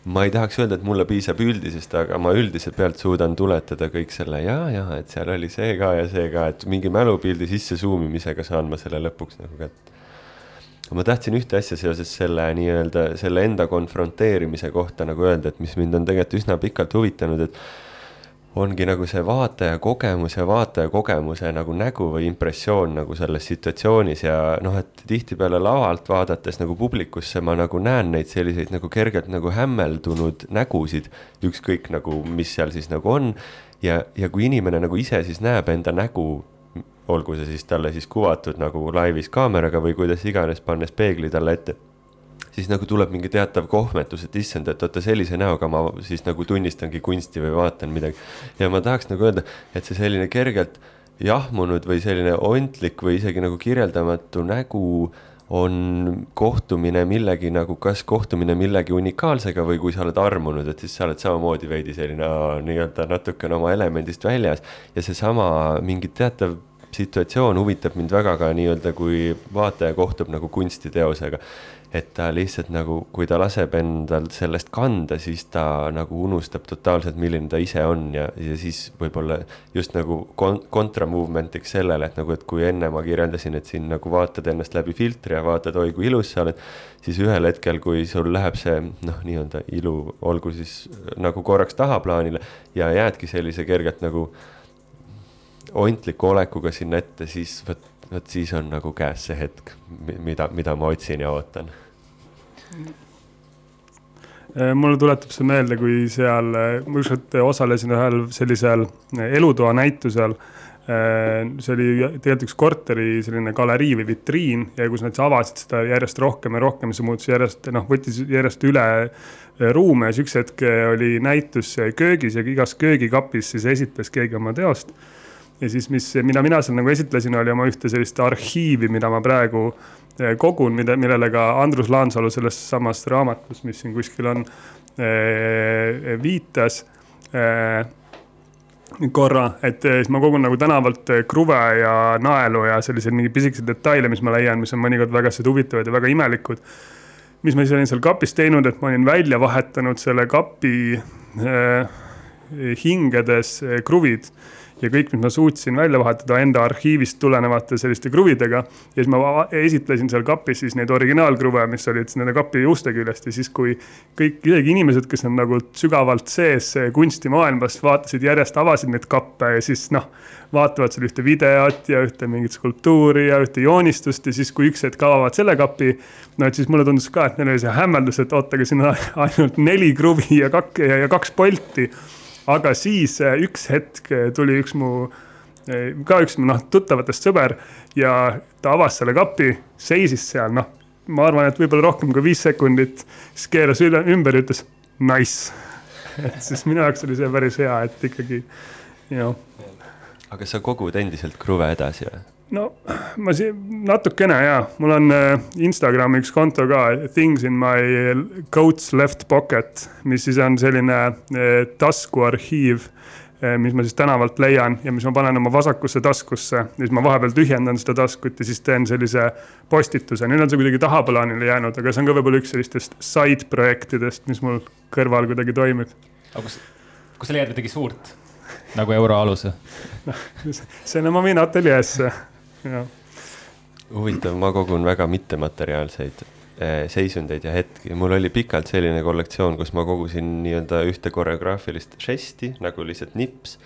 ma ei tahaks öelda, et mulle piisab üldisest, aga ma üldiselt pealt suudan tuletada kõik selle ja, ja et seal oli see ka ja see ka, et mingi mälupildi sisse zoom imisega saan ma selle lõpuks nagu kätte ma tahtsin ühte asja seoses selle nii-öelda selle enda konfronteerimise kohta nagu öelda, et mis mind on tegelikult üsna pikalt huvitanud, et ongi nagu see vaataja kogemus ja vaataja kogemuse nagu nägu või impressioon nagu selles situatsioonis ja noh, et tihtipeale lavalt vaadates nagu publikusse ma nagu näen neid selliseid nagu kergelt nagu hämmeldunud nägusid, ükskõik nagu, mis seal siis nagu on. ja, ja kui inimene nagu ise siis näeb enda nägu olgu see siis talle siis kuvatud nagu laivis kaameraga või kuidas iganes, pannes peegli talle ette siis nagu tuleb mingi teatav kohmetus, et issand, et oota sellise näoga ma siis nagu tunnistangi kunsti või vaatan midagi. ja ma tahaks nagu öelda, et see selline kergelt jahmunud või selline ontlik või isegi nagu kirjeldamatu nägu on kohtumine millegi nagu, kas kohtumine millegi unikaalsega või kui sa oled armunud, et siis sa oled samamoodi veidi selline nii-öelda natukene oma elemendist väljas ja seesama mingi teatav situatsioon huvitab mind väga ka nii-öelda, kui vaataja kohtub nagu kunstiteosega. et ta lihtsalt nagu, kui ta laseb endal sellest kanda, siis ta nagu unustab totaalselt, milline ta ise on ja, ja siis võib-olla just nagu kon-, kontramovement'iks sellele, et nagu, et kui enne ma kirjeldasin, et siin nagu vaatad ennast läbi filtri ja vaatad, oi kui ilus sa oled, siis ühel hetkel, kui sul läheb see noh, nii-öelda ilu, olgu siis nagu korraks tahaplaanile ja jäädki sellise kergelt nagu ontliku olekuga sinna ette, siis vot, vot siis on nagu käes see hetk, mida, mida ma otsin ja ootan. Äh, mulle tuletab see meelde, kui seal, äh, ma ükskord osalesin ühel sellisel äh, elutoa näitusel. see oli tegelikult üks korteri selline galerii või vitriin ja kus nad avasid seda järjest rohkem ja rohkem, see muutus järjest noh, võttis järjest üle ruume ja siis üks hetk oli näitus köögis ja igas köögikapis siis esitles keegi oma teost ja siis, mis, mida mina seal nagu esitlesin, oli oma ühte sellist arhiivi, mida ma praegu eh, kogun, mida, millele ka Andrus Laansalu selles samas raamatus, mis siin kuskil on, eh, viitas eh, korra, et siis ma kogun nagu tänavalt kruve ja naelu ja selliseid mingeid pisikesi detaile, mis ma leian, mis on mõnikord väga huvitavad ja väga imelikud. mis ma siis olin seal kapis teinud, et ma olin välja vahetanud selle kapi äh, hingedes äh, kruvid ja kõik, mis ma suutsin välja vahetada enda arhiivist tulenevate selliste kruvidega. ja siis ma esitlesin seal kapis siis neid originaalkruve, mis olid nende kapi uste küljest. Ja siis, kui kõik, isegi inimesed, kes on nagu sügavalt sees kunstimaailmas, vaatasid järjest, avasid neid kappe ja siis noh, vaatavad seal ühte videot ja ühte mingit skulptuuri ja ühte joonistust. Ja siis, kui üks hetk avavad selle kapi, no et siis mulle tundus ka, et neil oli see hämmeldus, et oota, aga siin on ainult neli kruvi ja kaks ja, ja kaks polti aga siis äh, üks hetk äh, tuli üks mu, äh, ka üks noh, tuttavatest sõber ja ta avas selle kapi, seisis seal, noh, ma arvan, et võib-olla rohkem kui viis sekundit, siis keeras üle, ümber ja ütles nice. et siis minu jaoks oli see päris hea, et ikkagi, know. aga sa kogud endiselt kruve edasi või? No ma siin natukene ja, mul on äh, Instagrami üks konto ka, Things in my coat's left pocket, mis siis on selline äh, taskuarhiiv äh, mis ma siis tänavalt leian ja mis ma panen oma vasakusse taskusse. ja siis ma vahepeal tühjendan seda taskut ja siis teen sellise postituse. nüüd on see kuidagi tahaplaanile jäänud, aga see on ka võib-olla üks sellistest side projektidest, mis mul kõrval kuidagi toimib. aga kus, kus sa leiad midagi suurt nagu euroaluse? selle ma viin ateljeesse huvitav, ma kogun väga mittemateriaalseid eh, seisundeid ja hetki. mul oli pikalt selline kollektsioon, kus ma kogusin nii-öelda ühte koreograafilist žesti nagu lihtsalt nips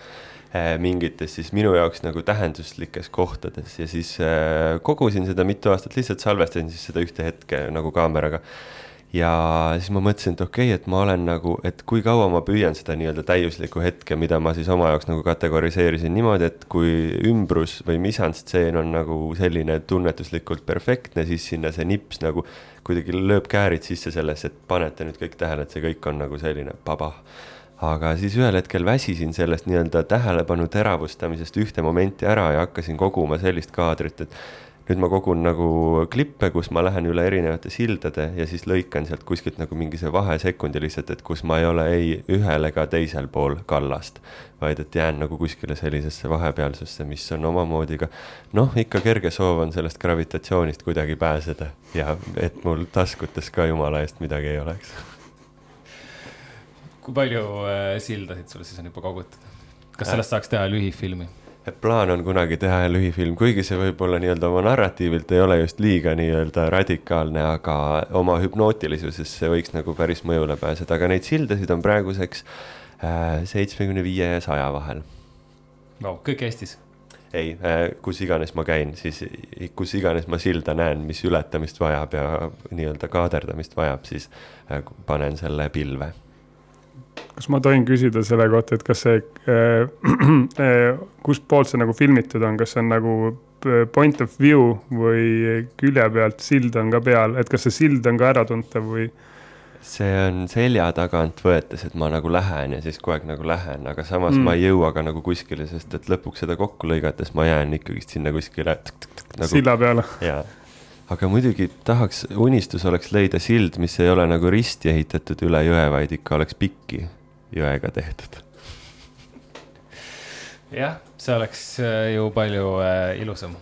eh, mingites siis minu jaoks nagu tähenduslikes kohtades. Ja siis eh, kogusin seda mitu aastat, lihtsalt salvestasin siis seda ühte hetke nagu kaameraga ja siis ma mõtlesin, et okei okay,, et ma olen nagu, et kui kaua ma püüan seda nii-öelda täiuslikku hetke, mida ma siis oma jaoks nagu kategoriseerisin niimoodi, et kui ümbrus või misantstseen on nagu selline tunnetuslikult perfektne, siis sinna see nips nagu kuidagi lööb käärid sisse sellesse, et panete nüüd kõik tähele, et see kõik on nagu selline pabah aga siis ühel hetkel väsisin sellest nii-öelda tähelepanu teravustamisest ühte momenti ära ja hakkasin koguma sellist kaadrit, et nüüd ma kogun nagu klippe, kus ma lähen üle erinevate sildade ja siis lõikan sealt kuskilt nagu mingi see vahesekundi lihtsalt, et kus ma ei ole ei ühel ega teisel pool kallast. vaid et jään nagu kuskile sellisesse vahepealsusse, mis on omamoodi ka noh, ikka kerge soov on sellest gravitatsioonist kuidagi pääseda ja et mul taskutes ka jumala eest midagi ei oleks. kui palju äh, sildasid sul siis on juba kogutud? kas sellest saaks teha lühifilmi? Et plaan on kunagi teha lühifilm, kuigi see võib-olla nii-öelda oma narratiivilt ei ole just liiga nii-öelda radikaalne, aga oma hüpnootilisusest see võiks nagu päris mõjule pääseda, aga neid sildasid on praeguseks äh, seitsmekümne viie ja saja vahel no,. kõik Eestis? ei, äh, kus iganes ma käin, siis kus iganes ma silda näen, mis ületamist vajab ja nii-öelda kaaderdamist vajab, siis äh, panen selle pilve kas ma tohin küsida selle kohta, et kas see äh,, äh, kustpoolt see nagu filmitud on, kas see on nagu äh, point of view või külje pealt sild on ka peal, et kas see sild on ka äratuntav või? see on selja tagant võetes, et ma nagu lähen ja siis kogu aeg nagu lähen, aga samas mm. ma ei jõua ka nagu kuskile, sest et lõpuks seda kokku lõigates ma jään ikkagist sinna kuskile. Nagu, silla peale. jaa aga muidugi tahaks, unistus oleks leida sild, mis ei ole nagu risti ehitatud üle jõe, vaid ikka oleks pikki jõega tehtud. jah, see oleks äh, ju palju äh, ilusam.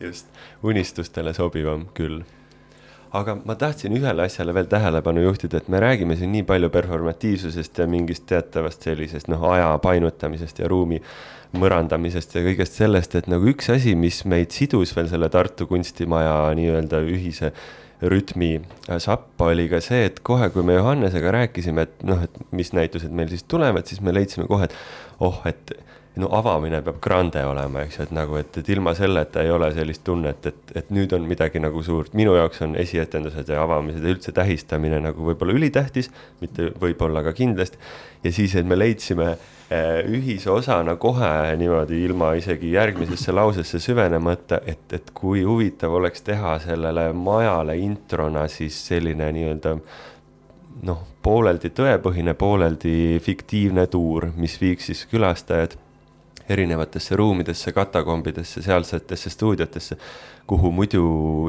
just, unistustele sobivam küll aga ma tahtsin ühele asjale veel tähelepanu juhtida, et me räägime siin nii palju performatiivsusest ja mingist teatavast sellisest noh, aja painutamisest ja ruumi mõrandamisest ja kõigest sellest, et nagu üks asi, mis meid sidus veel selle Tartu kunstimaja nii-öelda ühise rütmi sappa oli ka see, et kohe, kui me Johannesega rääkisime, et noh, et mis näitused meil siis tulevad, siis me leidsime kohe, et oh, et no avamine peab grande olema, eks ju, et nagu, et, et ilma selleta ei ole sellist tunnet, et, et nüüd on midagi nagu suurt. minu jaoks on esietendused ja avamised ja üldse tähistamine nagu võib-olla ülitähtis, mitte võib-olla ka kindlasti. ja siis, et me leidsime eh, ühise osana kohe niimoodi ilma isegi järgmisesse lausesse süvenemata, et, et kui huvitav oleks teha sellele majale introna siis selline nii-öelda noh, pooleldi tõepõhine, pooleldi fiktiivne tuur, mis viiks siis külastajad erinevatesse ruumidesse, katakombidesse, sealsetesse stuudiotesse, kuhu muidu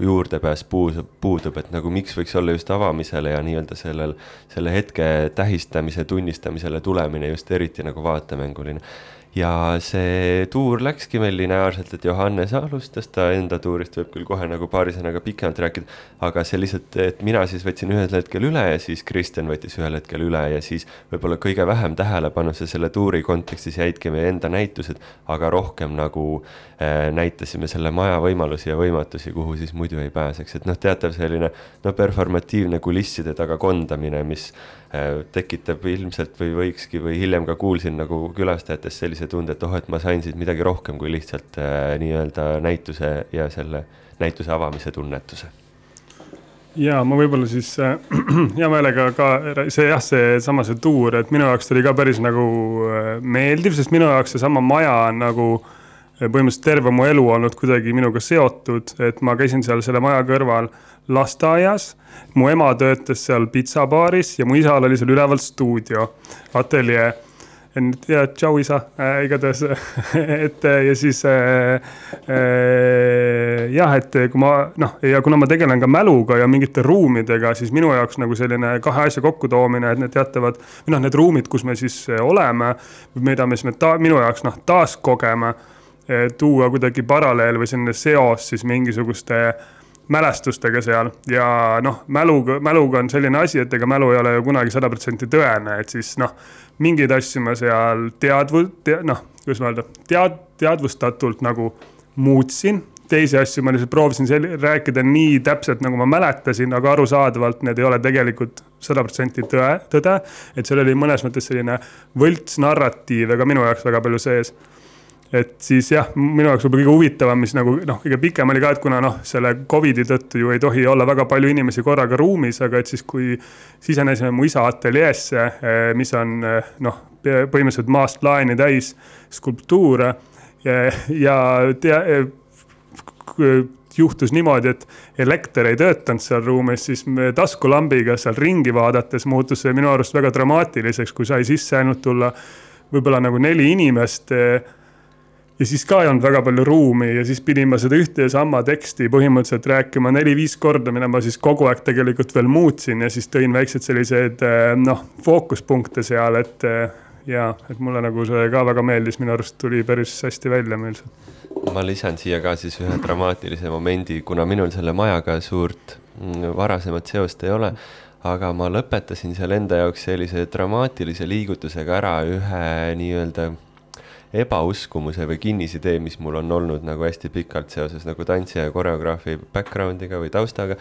juurdepääs puudub, puudub, et nagu miks võiks olla just avamisele ja nii-öelda sellel, selle hetke tähistamise, tunnistamisele tulemine just eriti nagu vaatemänguline ja see tuur läkski meil lineaarselt, et Johannes alustas, ta enda tuurist võib küll kohe nagu paari sõnaga pikemalt rääkida, aga see lihtsalt, et mina siis võtsin ühel hetkel üle ja siis Kristjan võttis ühel hetkel üle ja siis võib-olla kõige vähem tähelepanusse selle tuuri kontekstis jäidki meie enda näitused, aga rohkem nagu äh, näitasime selle maja võimalusi ja võimatusi, kuhu siis muidu ei pääseks, et noh, teatav selline no performatiivne kulisside taga kondamine, mis Äh, tekitab ilmselt või võikski või hiljem ka kuulsin nagu külastajatest sellise tunde, et oh, et ma sain siit midagi rohkem kui lihtsalt äh, nii-öelda näituse ja selle näituse avamise tunnetuse ja ma võib-olla siis äh, hea meelega ka see jah, seesama see tuur, et minu jaoks ta oli ka päris nagu äh, meeldiv, sest minu jaoks seesama maja on nagu äh, põhimõtteliselt terve mu elu olnud kuidagi minuga seotud, et ma käisin seal selle maja kõrval lasteaias. mu ema töötas seal pitsabaaris ja mu isal oli seal üleval stuudio, ateljee et ja tšau isa. Äh,, igatahes et äh, ja siis äh, äh, jah, et kui ma noh, ja kuna ma tegelen ka mäluga ja mingite ruumidega, siis minu jaoks nagu selline kahe asja kokkutoomine, et need teatavad, või noh, need ruumid, kus me siis äh, oleme, mida me siis me ta, minu jaoks noh, taaskogeme, tuua kuidagi paralleel või selline seos siis mingisuguste mälestustega seal. Ja noh, mäluga, mäluga on selline asi, et ega mälu ei ole ju kunagi sada protsenti tõene, et siis noh mingeid asju ma seal teadvu- te,, noh, kuidas ma öelda, tead-, teadvustatult nagu muutsin. teisi asju ma lihtsalt proovisin rääkida nii täpselt, nagu ma mäletasin, aga arusaadavalt need ei ole tegelikult sada protsenti tõe, tõde. et seal oli mõnes mõttes selline võltsnarratiiv ja ka minu jaoks väga palju sees et siis jah, minu jaoks võib-olla kõige huvitavam, mis nagu noh, kõige pikem oli ka, et kuna noh, selle Covidi tõttu ju ei tohi olla väga palju inimesi korraga ruumis, aga et siis, kui sisenesime mu isa ateljeesse, eh, mis on eh, noh, põhimõtteliselt maast laeni täis skulptuure ja, ja tea, eh, juhtus niimoodi, et elekter ei töötanud seal ruumis, siis taskulambiga seal ringi vaadates muutus see minu arust väga dramaatiliseks, kui sai sisse ainult tulla võib-olla nagu neli inimest ja siis ka ei olnud väga palju ruumi ja siis pidin ma seda ühte ja sama teksti põhimõtteliselt rääkima neli-viis korda, mida ma siis kogu aeg tegelikult veel muutsin ja siis tõin väiksed selliseid eh, noh, fookuspunkte seal, et eh, ja, et mulle nagu see ka väga meeldis, minu arust tuli päris hästi välja meil see. ma lisan siia ka siis ühe dramaatilise momendi, kuna minul selle majaga suurt mm, varasemat seost ei ole aga ma lõpetasin seal enda jaoks sellise dramaatilise liigutusega ära ühe nii-öelda ebauskumuse või kinnisidee, mis mul on olnud nagu hästi pikalt seoses nagu tantsija ja koreograafi background'iga või taustaga.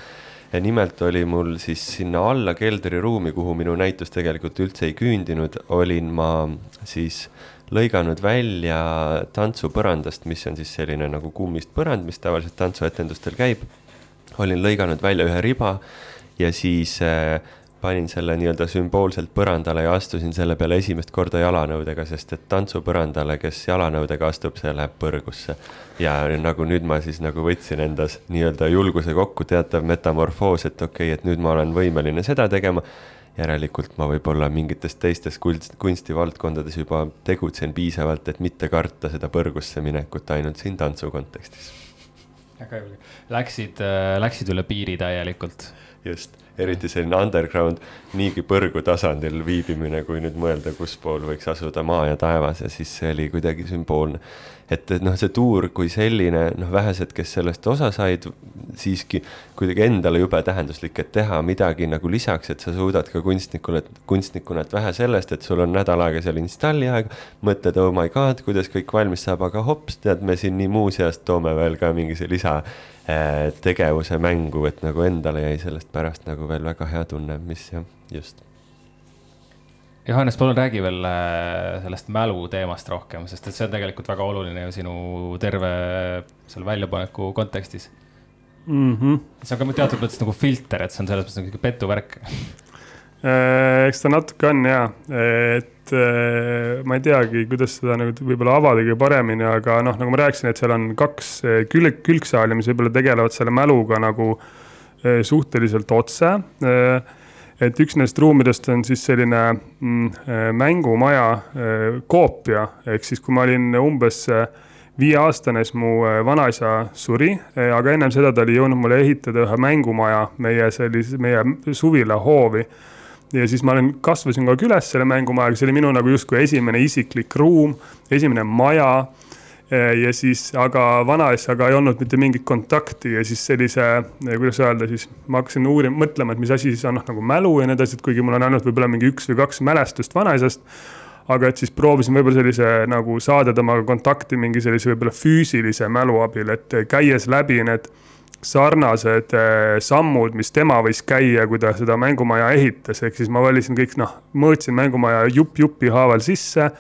ja nimelt oli mul siis sinna alla keldriruumi, kuhu minu näitus tegelikult üldse ei küündinud, olin ma siis lõiganud välja tantsupõrandast, mis on siis selline nagu kummist põrand, mis tavaliselt tantsuetendustel käib. olin lõiganud välja ühe riba ja siis äh, panin selle nii-öelda sümboolselt põrandale ja astusin selle peale esimest korda jalanõudega, sest et tantsupõrandale, kes jalanõudega astub, see läheb põrgusse. ja nagu nüüd ma siis nagu võtsin endas nii-öelda julguse kokku, teatav metamorfoos, et okei okay,, et nüüd ma olen võimeline seda tegema. järelikult ma võib-olla mingites teistes kunst, kunstivaldkondades juba tegutsen piisavalt, et mitte karta seda põrgusse minekut ainult siin tantsu kontekstis. väga julge, läksid, äh, läksid üle piiri täielikult. Just eriti selline underground, niigi põrgu tasandil viibimine, kui nüüd mõelda, kus pool võiks asuda maa ja taevas ja siis see oli kuidagi sümboolne. Et, et noh, see tuur kui selline, noh, vähesed, kes sellest osa said, siiski kuidagi endale jube tähenduslik, et teha midagi nagu lisaks, et sa suudad ka kunstnikule, kunstnikuna, et vähe sellest, et sul on nädal aega seal installi aega, mõtled, oh my god, kuidas kõik valmis saab, aga hops, tead, me siin nii muuseast toome veel ka mingi see lisa Äh, tegevuse mängu, et nagu endale jäi sellest pärast nagu veel väga hea tunne, mis jah, just. Johannes, palun räägi veel äh, sellest mälu teemast rohkem, sest et see on tegelikult väga oluline ju sinu terve selle väljapaneku kontekstis mm. -hmm. see on ka teatud mõttes nagu filter, et see on selles mõttes nagu petuvärk äh, eks ta natuke on ja, et äh, ma ei teagi, kuidas seda nagu võib-olla avada kõige paremini, aga noh, nagu ma rääkisin, et seal on kaks külg, külgsaali, mis võib-olla tegelevad selle mäluga nagu suhteliselt otse. Et üks nendest ruumidest on siis selline mm, mängumaja koopia, ehk siis kui ma olin umbes viieaastane, siis mu vanaisa suri, aga ennem seda ta oli jõudnud mulle ehitada ühe mängumaja meie sellise, meie suvilahoovi ja siis ma olen, kasvasin kogu aeg üles selle mängumajaga, see oli minu nagu justkui esimene isiklik ruum, esimene maja. Ja siis, aga vanaisaga ei olnud mitte mingit kontakti ja siis sellise, kuidas öelda siis, ma hakkasin uurima, mõtlema, et mis asi siis on noh, nagu mälu ja nii edasi, et kuigi mul on ainult võib-olla mingi üks või kaks mälestust vanaisast aga et siis proovisin võib-olla sellise nagu saada temaga kontakti mingi sellise võib-olla füüsilise mälu abil, et käies läbi need sarnased äh, sammud, mis tema võis käia, kui ta seda mängumaja ehitas, ehk siis ma valisin kõik noh, mõõtsin mängumaja jupp jupi haaval sisse.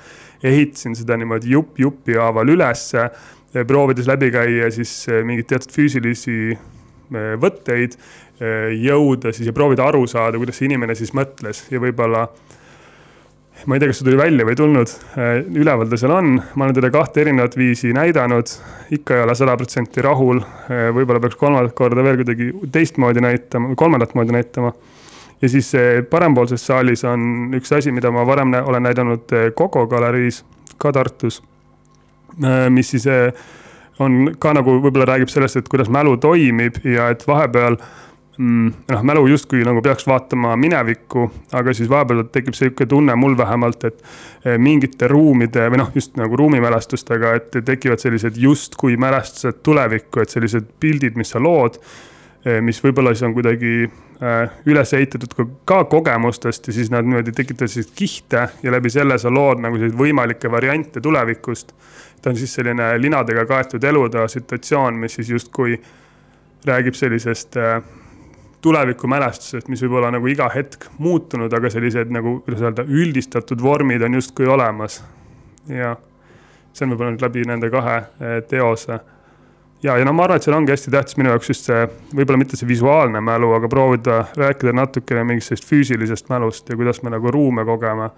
Ehitasin seda niimoodi jupp jupi haaval ülesse, proovides läbi käia siis äh, mingeid teatud füüsilisi äh, võtteid, jõuda siis ja proovida aru saada, kuidas see inimene siis mõtles ja võib-olla ma ei tea, kas see tuli välja või ei tulnud, üleval ta seal on, ma olen teda kahte erinevat viisi näidanud, ikka ei ole sada protsenti rahul. Võib-olla peaks kolmandat korda veel kuidagi teistmoodi näitama, kolmandat moodi näitama. Ja siis eh, parempoolses saalis on üks asi, mida ma varem nä olen näidanud eh, Coco galeriis, ka Tartus. mis siis on ka nagu võib-olla räägib sellest, et kuidas mälu toimib ja et vahepeal mm, noh, mälu justkui nagu peaks vaatama minevikku, aga siis vahepeal tekib sihuke tunne mul vähemalt, et mingite ruumide või noh, just nagu ruumimälestustega, et tekivad sellised justkui mälestused tulevikku, et sellised pildid, mis sa lood Eh, mis võib-olla siis on kuidagi eh, üles ehitatud ka, kogemustest ja siis nad niimoodi tekitavad selliseid kihte ja läbi selle sa lood nagu selliseid võimalikke variante tulevikust. ta on siis selline linadega kaetud elude situatsioon, mis siis justkui räägib sellisest eh, tulevikumälestusest, mis võib olla nagu iga hetk muutunud, aga sellised nagu, kuidas öelda, üldistatud vormid on justkui olemas. ja see on võib-olla nüüd läbi nende kahe teose ja, ja no ma arvan, et seal ongi hästi tähtis minu jaoks just see, võib-olla mitte see visuaalne mälu, aga proovida rääkida natukene mingist sellisest füüsilisest mälust ja kuidas me nagu ruume kogeme.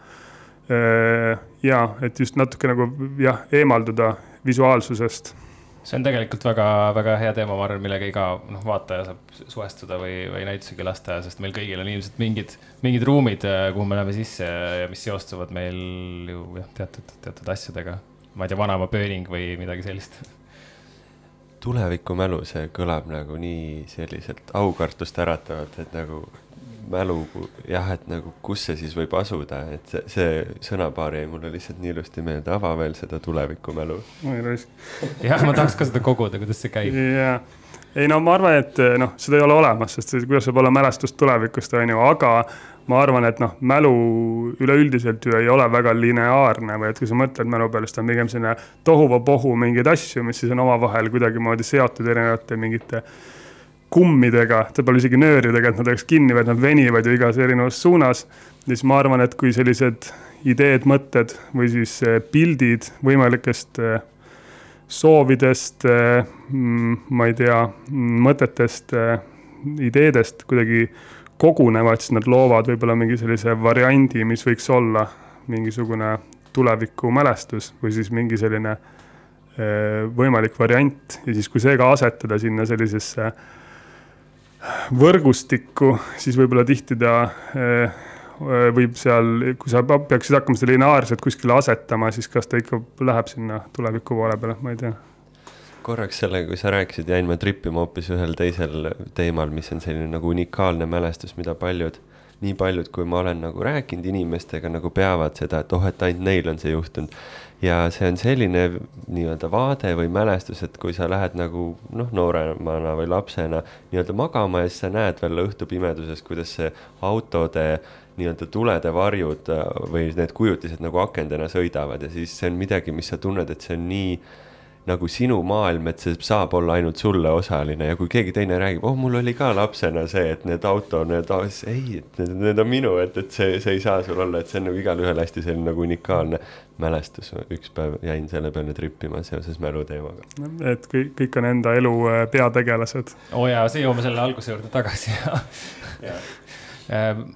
ja et just natuke nagu jah, eemalduda visuaalsusest see on tegelikult väga-väga hea teema, ma arvan, millega iga noh, vaataja saab suhestuda või, või näitusi külastada, sest meil kõigil on ilmselt mingid, mingid ruumid, kuhu me läheme sisse ja mis seostuvad meil ju jah, teatud, teatud asjadega. ma ei tea, vanaema pööning või midagi sellist tulevikumälu, see kõlab nagu nii selliselt aukartust äratavalt, et nagu mälu, jah, et nagu kus see siis võib asuda, et see, see sõnapaar jäi mulle lihtsalt nii ilusti meelde, ava veel seda tulevikumälu. jah, ma tahaks ka seda koguda, kuidas see käib. jaa, ei no ma arvan, et noh, seda ei ole olemas, sest kuidas saab olla mälestus tulevikust, on ju, aga ma arvan, et noh, mälu üleüldiselt ju ei ole väga lineaarne või et kui sa mõtled mälu peale, siis ta on pigem selline tohuvapohu mingeid asju, mis siis on omavahel kuidagimoodi seotud erinevate mingite kummidega, võib-olla isegi nööridega, et nad oleks kinni, vaid nad venivad ju igas erinevas suunas. ja siis ma arvan, et kui sellised ideed, mõtted või siis eh, pildid võimalikest eh, soovidest, eh, mm, ma ei tea, mm, mõtetest, ideedest kuidagi kogunevad, siis nad loovad võib-olla mingi sellise variandi, mis võiks olla mingisugune tulevikumälestus või siis mingi selline eh, võimalik variant. Ja siis, kui see ka asetada sinna sellisesse võrgustikku, siis võib-olla tihti ta eh, võib seal, kui sa peaksid hakkama seda lineaarselt kuskile asetama, siis kas ta ikka läheb sinna tuleviku poole peale, ma ei tea korraks sellega, kui sa rääkisid, jäin ma trippima hoopis ühel teisel teemal, mis on selline nagu unikaalne mälestus, mida paljud, nii paljud, kui ma olen nagu rääkinud inimestega, nagu peavad seda, et oh, et ainult neil on see juhtunud. ja see on selline nii-öelda vaade või mälestus, et kui sa lähed nagu noh, nooremana või lapsena nii-öelda magama ja siis sa näed veel õhtupimeduses, kuidas see autode nii-öelda tulede varjud või need kujutised nagu akendena sõidavad ja siis see on midagi, mis sa tunned, et see on nii nagu sinu maailm, et see saab olla ainult sulle osaline ja kui keegi teine räägib, oh, mul oli ka lapsena see, et need auto, need, ei, et need, need on minu, et, et see, see ei saa sul olla, et see on nagu igalühel hästi selline nagu unikaalne mälestus. üks päev jäin selle peale trippima seoses mäluteemaga. et kõik, kõik on enda elu äh, peategelased. oo oh jaa, jõuame selle alguse juurde tagasi ähm,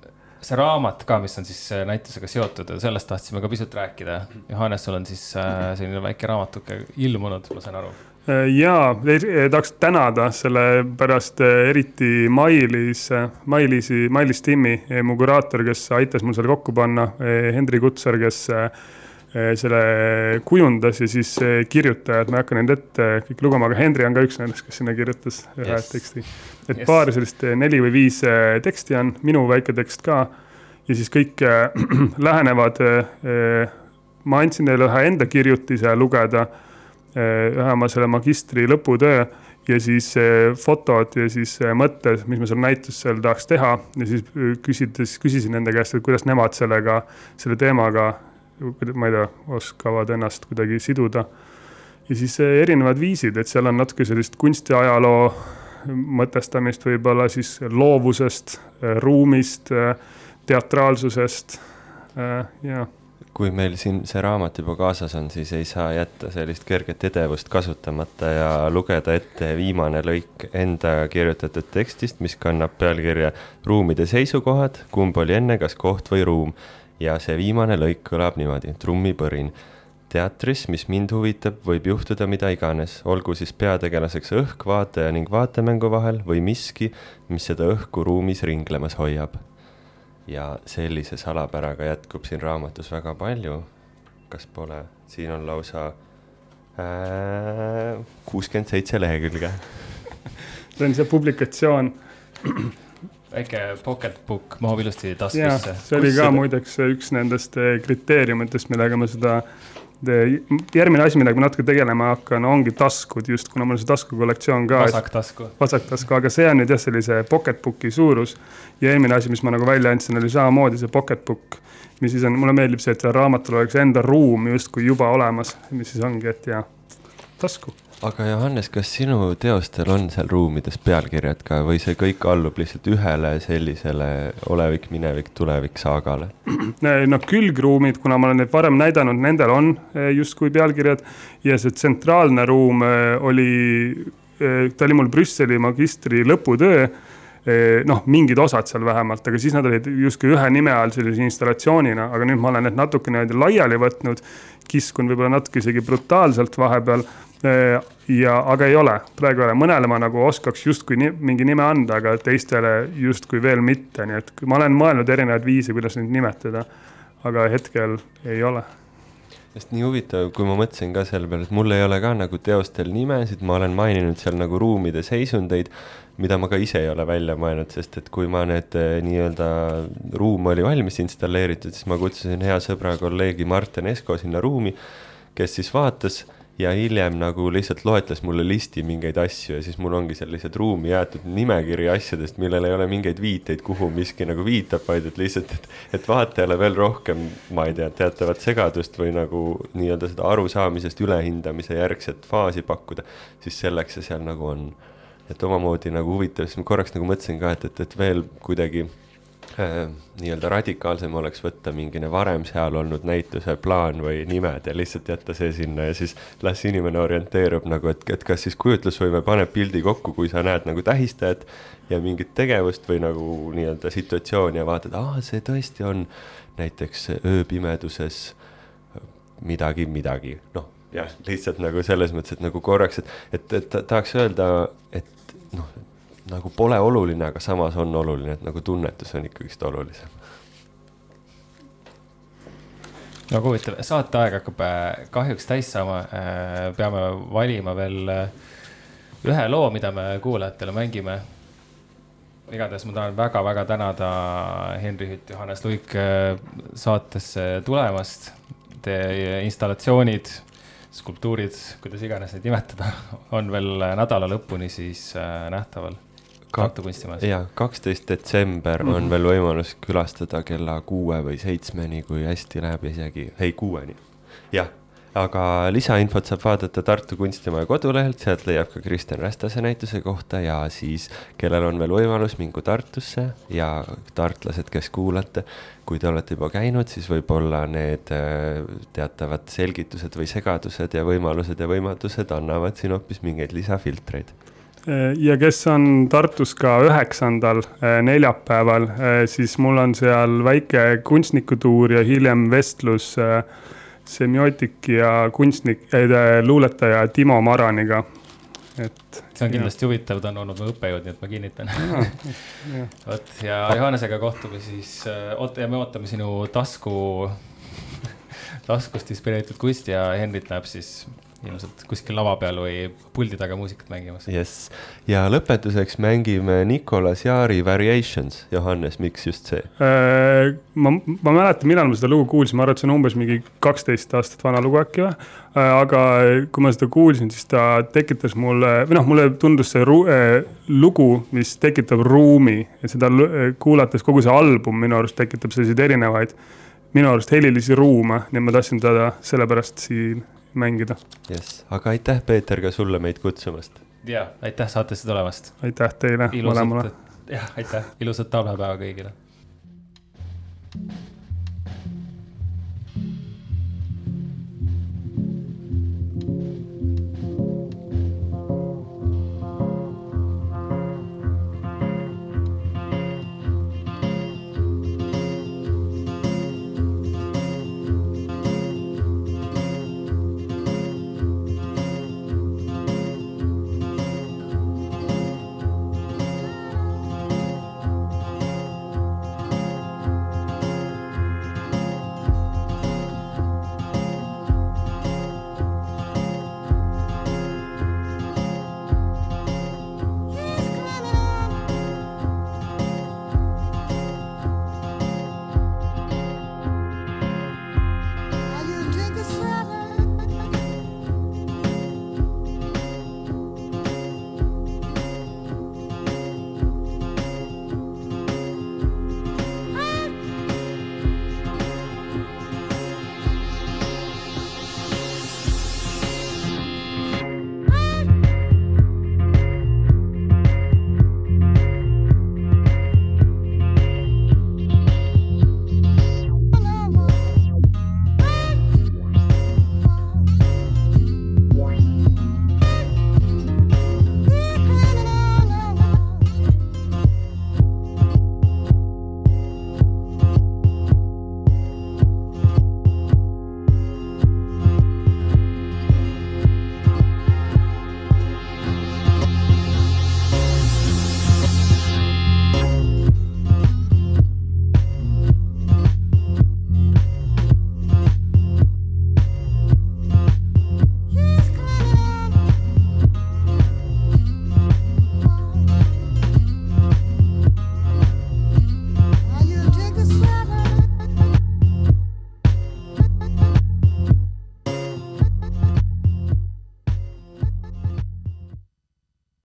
see raamat ka, mis on siis äh, näitusega seotud, sellest tahtsime ka pisut rääkida. Johannes, sul on siis äh, selline väike raamatuke ilmunud, ma saan aru. Äh, ja tahaks tänada selle pärast eriti Mailis, Mailisi, Mailis Timmi, mu kuraator, kes aitas mul selle kokku panna, Hendrik Utsar, kes selle kujundas ja siis kirjutajad, ma ei hakka neid ette kõik lugema, aga Henri on ka üks nendest, kes sinna kirjutas ühe yes. teksti et yes. paar sellist eh, neli või viis eh, teksti on, minu väike tekst ka. ja siis kõik äh, lähenevad äh,. ma andsin neile ühe enda kirjutise lugeda ühe oma selle magistri lõputöö ja siis fotod ja siis mõtted, mis ma seal näitusel tahaks teha ja siis küsides, küsisin nende käest, et kuidas nemad sellega, selle teemaga, ma ei tea, oskavad ennast kuidagi siduda. ja siis erinevad viisid, et seal on natuke sellist kunstiajaloo mõtestamist võib-olla siis loovusest, ruumist, teatraalsusest ja kui meil siin see raamat juba kaasas on, siis ei saa jätta sellist kerget edevust kasutamata ja lugeda ette viimane lõik enda kirjutatud tekstist, mis kannab pealkirja Ruumide seisukohad, kumb oli enne, kas koht või ruum. Ja see viimane lõik kõlab niimoodi, trummipõrin teatris, mis mind huvitab, võib juhtuda mida iganes, olgu siis peategelaseks õhk vaataja ning vaatemängu vahel või miski, mis seda õhku ruumis ringlemas hoiab. ja sellise salapäraga jätkub siin raamatus väga palju. kas pole, siin on lausa kuuskümmend seitse lehekülge. see on see publikatsioon. Väike pocket book mahub ilusti taskusse. see oli ka seda... muideks üks nendest eh, kriteeriumitest, millega ma seda järgmine asi, millega ma natuke tegelema hakkan, ongi taskud, just kuna mul on see taskukollektsioon ka. vasaktasku. vasaktasku, aga see on nüüd jah, sellise pocket book'i suurus. ja eelmine asi, mis ma nagu välja andsin, oli samamoodi see pocket book, mis siis on, mulle meeldib see, et raamatul oleks enda ruum justkui juba olemas, mis siis ongi, et jaa, tasku aga Johannes, kas sinu teostel on seal ruumides pealkirjad ka või see kõik allub lihtsalt ühele sellisele olevik, minevik, tulevik saagale? no külgruumid, kuna ma olen neid varem näidanud, nendel on eh, justkui pealkirjad. Ja see tsentraalne ruum eh, oli, eh, ta oli mul Brüsseli magistri lõputöö. Noh, mingid osad seal vähemalt, aga siis nad olid justkui ühe nime all sellise installatsioonina, aga nüüd ma olen need natuke niimoodi laiali võtnud, kiskunud võib-olla natuke isegi brutaalselt vahepeal ja, aga ei ole, praegu ei ole, mõnele ma nagu oskaks justkui ni, mingi nime anda, aga teistele justkui veel mitte, nii et ma olen mõelnud erinevaid viise, kuidas neid nimetada. aga hetkel ei ole. sest nii huvitav, kui ma mõtlesin ka selle peale, et mul ei ole ka nagu teostel nimesid, ma olen maininud seal nagu ruumide seisundeid, mida ma ka ise ei ole välja mõelnud, sest et kui ma need äh, nii-öelda ruum oli valmis installeeritud, siis ma kutsusin hea sõbra, kolleegi Martin Esko sinna ruumi, kes siis vaatas ja hiljem nagu lihtsalt loetles mulle listi mingeid asju ja siis mul ongi seal lihtsalt ruumi jäetud nimekiri asjadest, millel ei ole mingeid viiteid, kuhu miski nagu viitab, vaid et lihtsalt, et, et vaatajale veel rohkem, ma ei tea, teatavat segadust või nagu nii-öelda seda arusaamisest ülehindamise järgset faasi pakkuda, siis selleks see seal nagu on. et omamoodi nagu huvitav, siis ma korraks nagu mõtlesin ka, et, et, et veel kuidagi nii-öelda radikaalsem oleks võtta mingine varem seal olnud näituse plaan või nimed ja lihtsalt jätta see sinna ja siis las inimene orienteerub nagu, et, et kas siis kujutlusvõime paneb pildi kokku, kui sa näed nagu tähistajat ja mingit tegevust või nagu nii-öelda situatsiooni ja vaatad, aa, see tõesti on näiteks ööpimeduses midagi, midagi, noh jah, lihtsalt nagu selles mõttes, et nagu korraks, et, et, et tahaks öelda, et noh, nagu pole oluline, aga samas on oluline, et nagu tunnetus on ikkagist olulisem. no huvitav, saateaeg hakkab äh, kahjuks täis saama. Äh, peame valima veel äh, ühe loo, mida me kuulajatele mängime. igatahes ma tahan väga-väga tänada Henri Hütt, Johannes Luik saatesse tulemast. Teie installatsioonid skulptuurid, kuidas iganes neid nimetada, on veel nädala lõpuni siis nähtaval Tartu kunstimajas. ja kaksteist detsember mm -hmm. on mhm. veel võimalus külastada kella kuue või seitsmeni, kui hästi läheb, isegi, ei kuueni. jah, aga lisainfot saab vaadata Tartu Kunstimaja kodulehelt, sealt leiab ka Kristjan Rästase näituse kohta ja siis, kellel on veel võimalus, mingu Tartusse ja tartlased, kes kuulate, kui te olete juba käinud, siis võib-olla need äh, teatavad selgitused või segadused ja võimalused ja võimatused annavad siin hoopis mingeid lisafiltreid ja kes on Tartus ka üheksandal äh, neljapäeval, äh, siis mul on seal väike kunstnikutuur ja hiljem vestlus semiootik ja kunstnik äh,, luuletaja Timo Maraniga. et. see on kindlasti ja. huvitav, ta on olnud mu õppejõud, nii et ma kinnitan. vot ja Johannesega kohtume siis, oota ja me ootame sinu tasku, taskust inspireeritud kunsti ja Henrit näeb siis ilmselt kuskil lava peal või puldi taga muusikat mängimas. jess, ja lõpetuseks mängime Nicolas Jaari Variations. Johannes, miks just see? Äh, ma, ma mäletan, millal ma seda lugu kuulsin, ma arvan, et see on umbes mingi kaksteist aastat vana lugu äkki või. Äh, aga kui ma seda kuulsin, siis ta tekitas mulle, või noh, mulle tundus see ru, äh, lugu, mis tekitab ruumi ja seda kuulates kogu see album minu arust tekitab selliseid erinevaid minu arust helilisi ruume, nii et ma tahtsin teda sellepärast siin mängida. jess, aga aitäh, Peeter, ka sulle meid kutsumast. ja aitäh saatesse tulemast. aitäh teile mõlemale. jah, aitäh, ilusat talvepäeva kõigile. thank you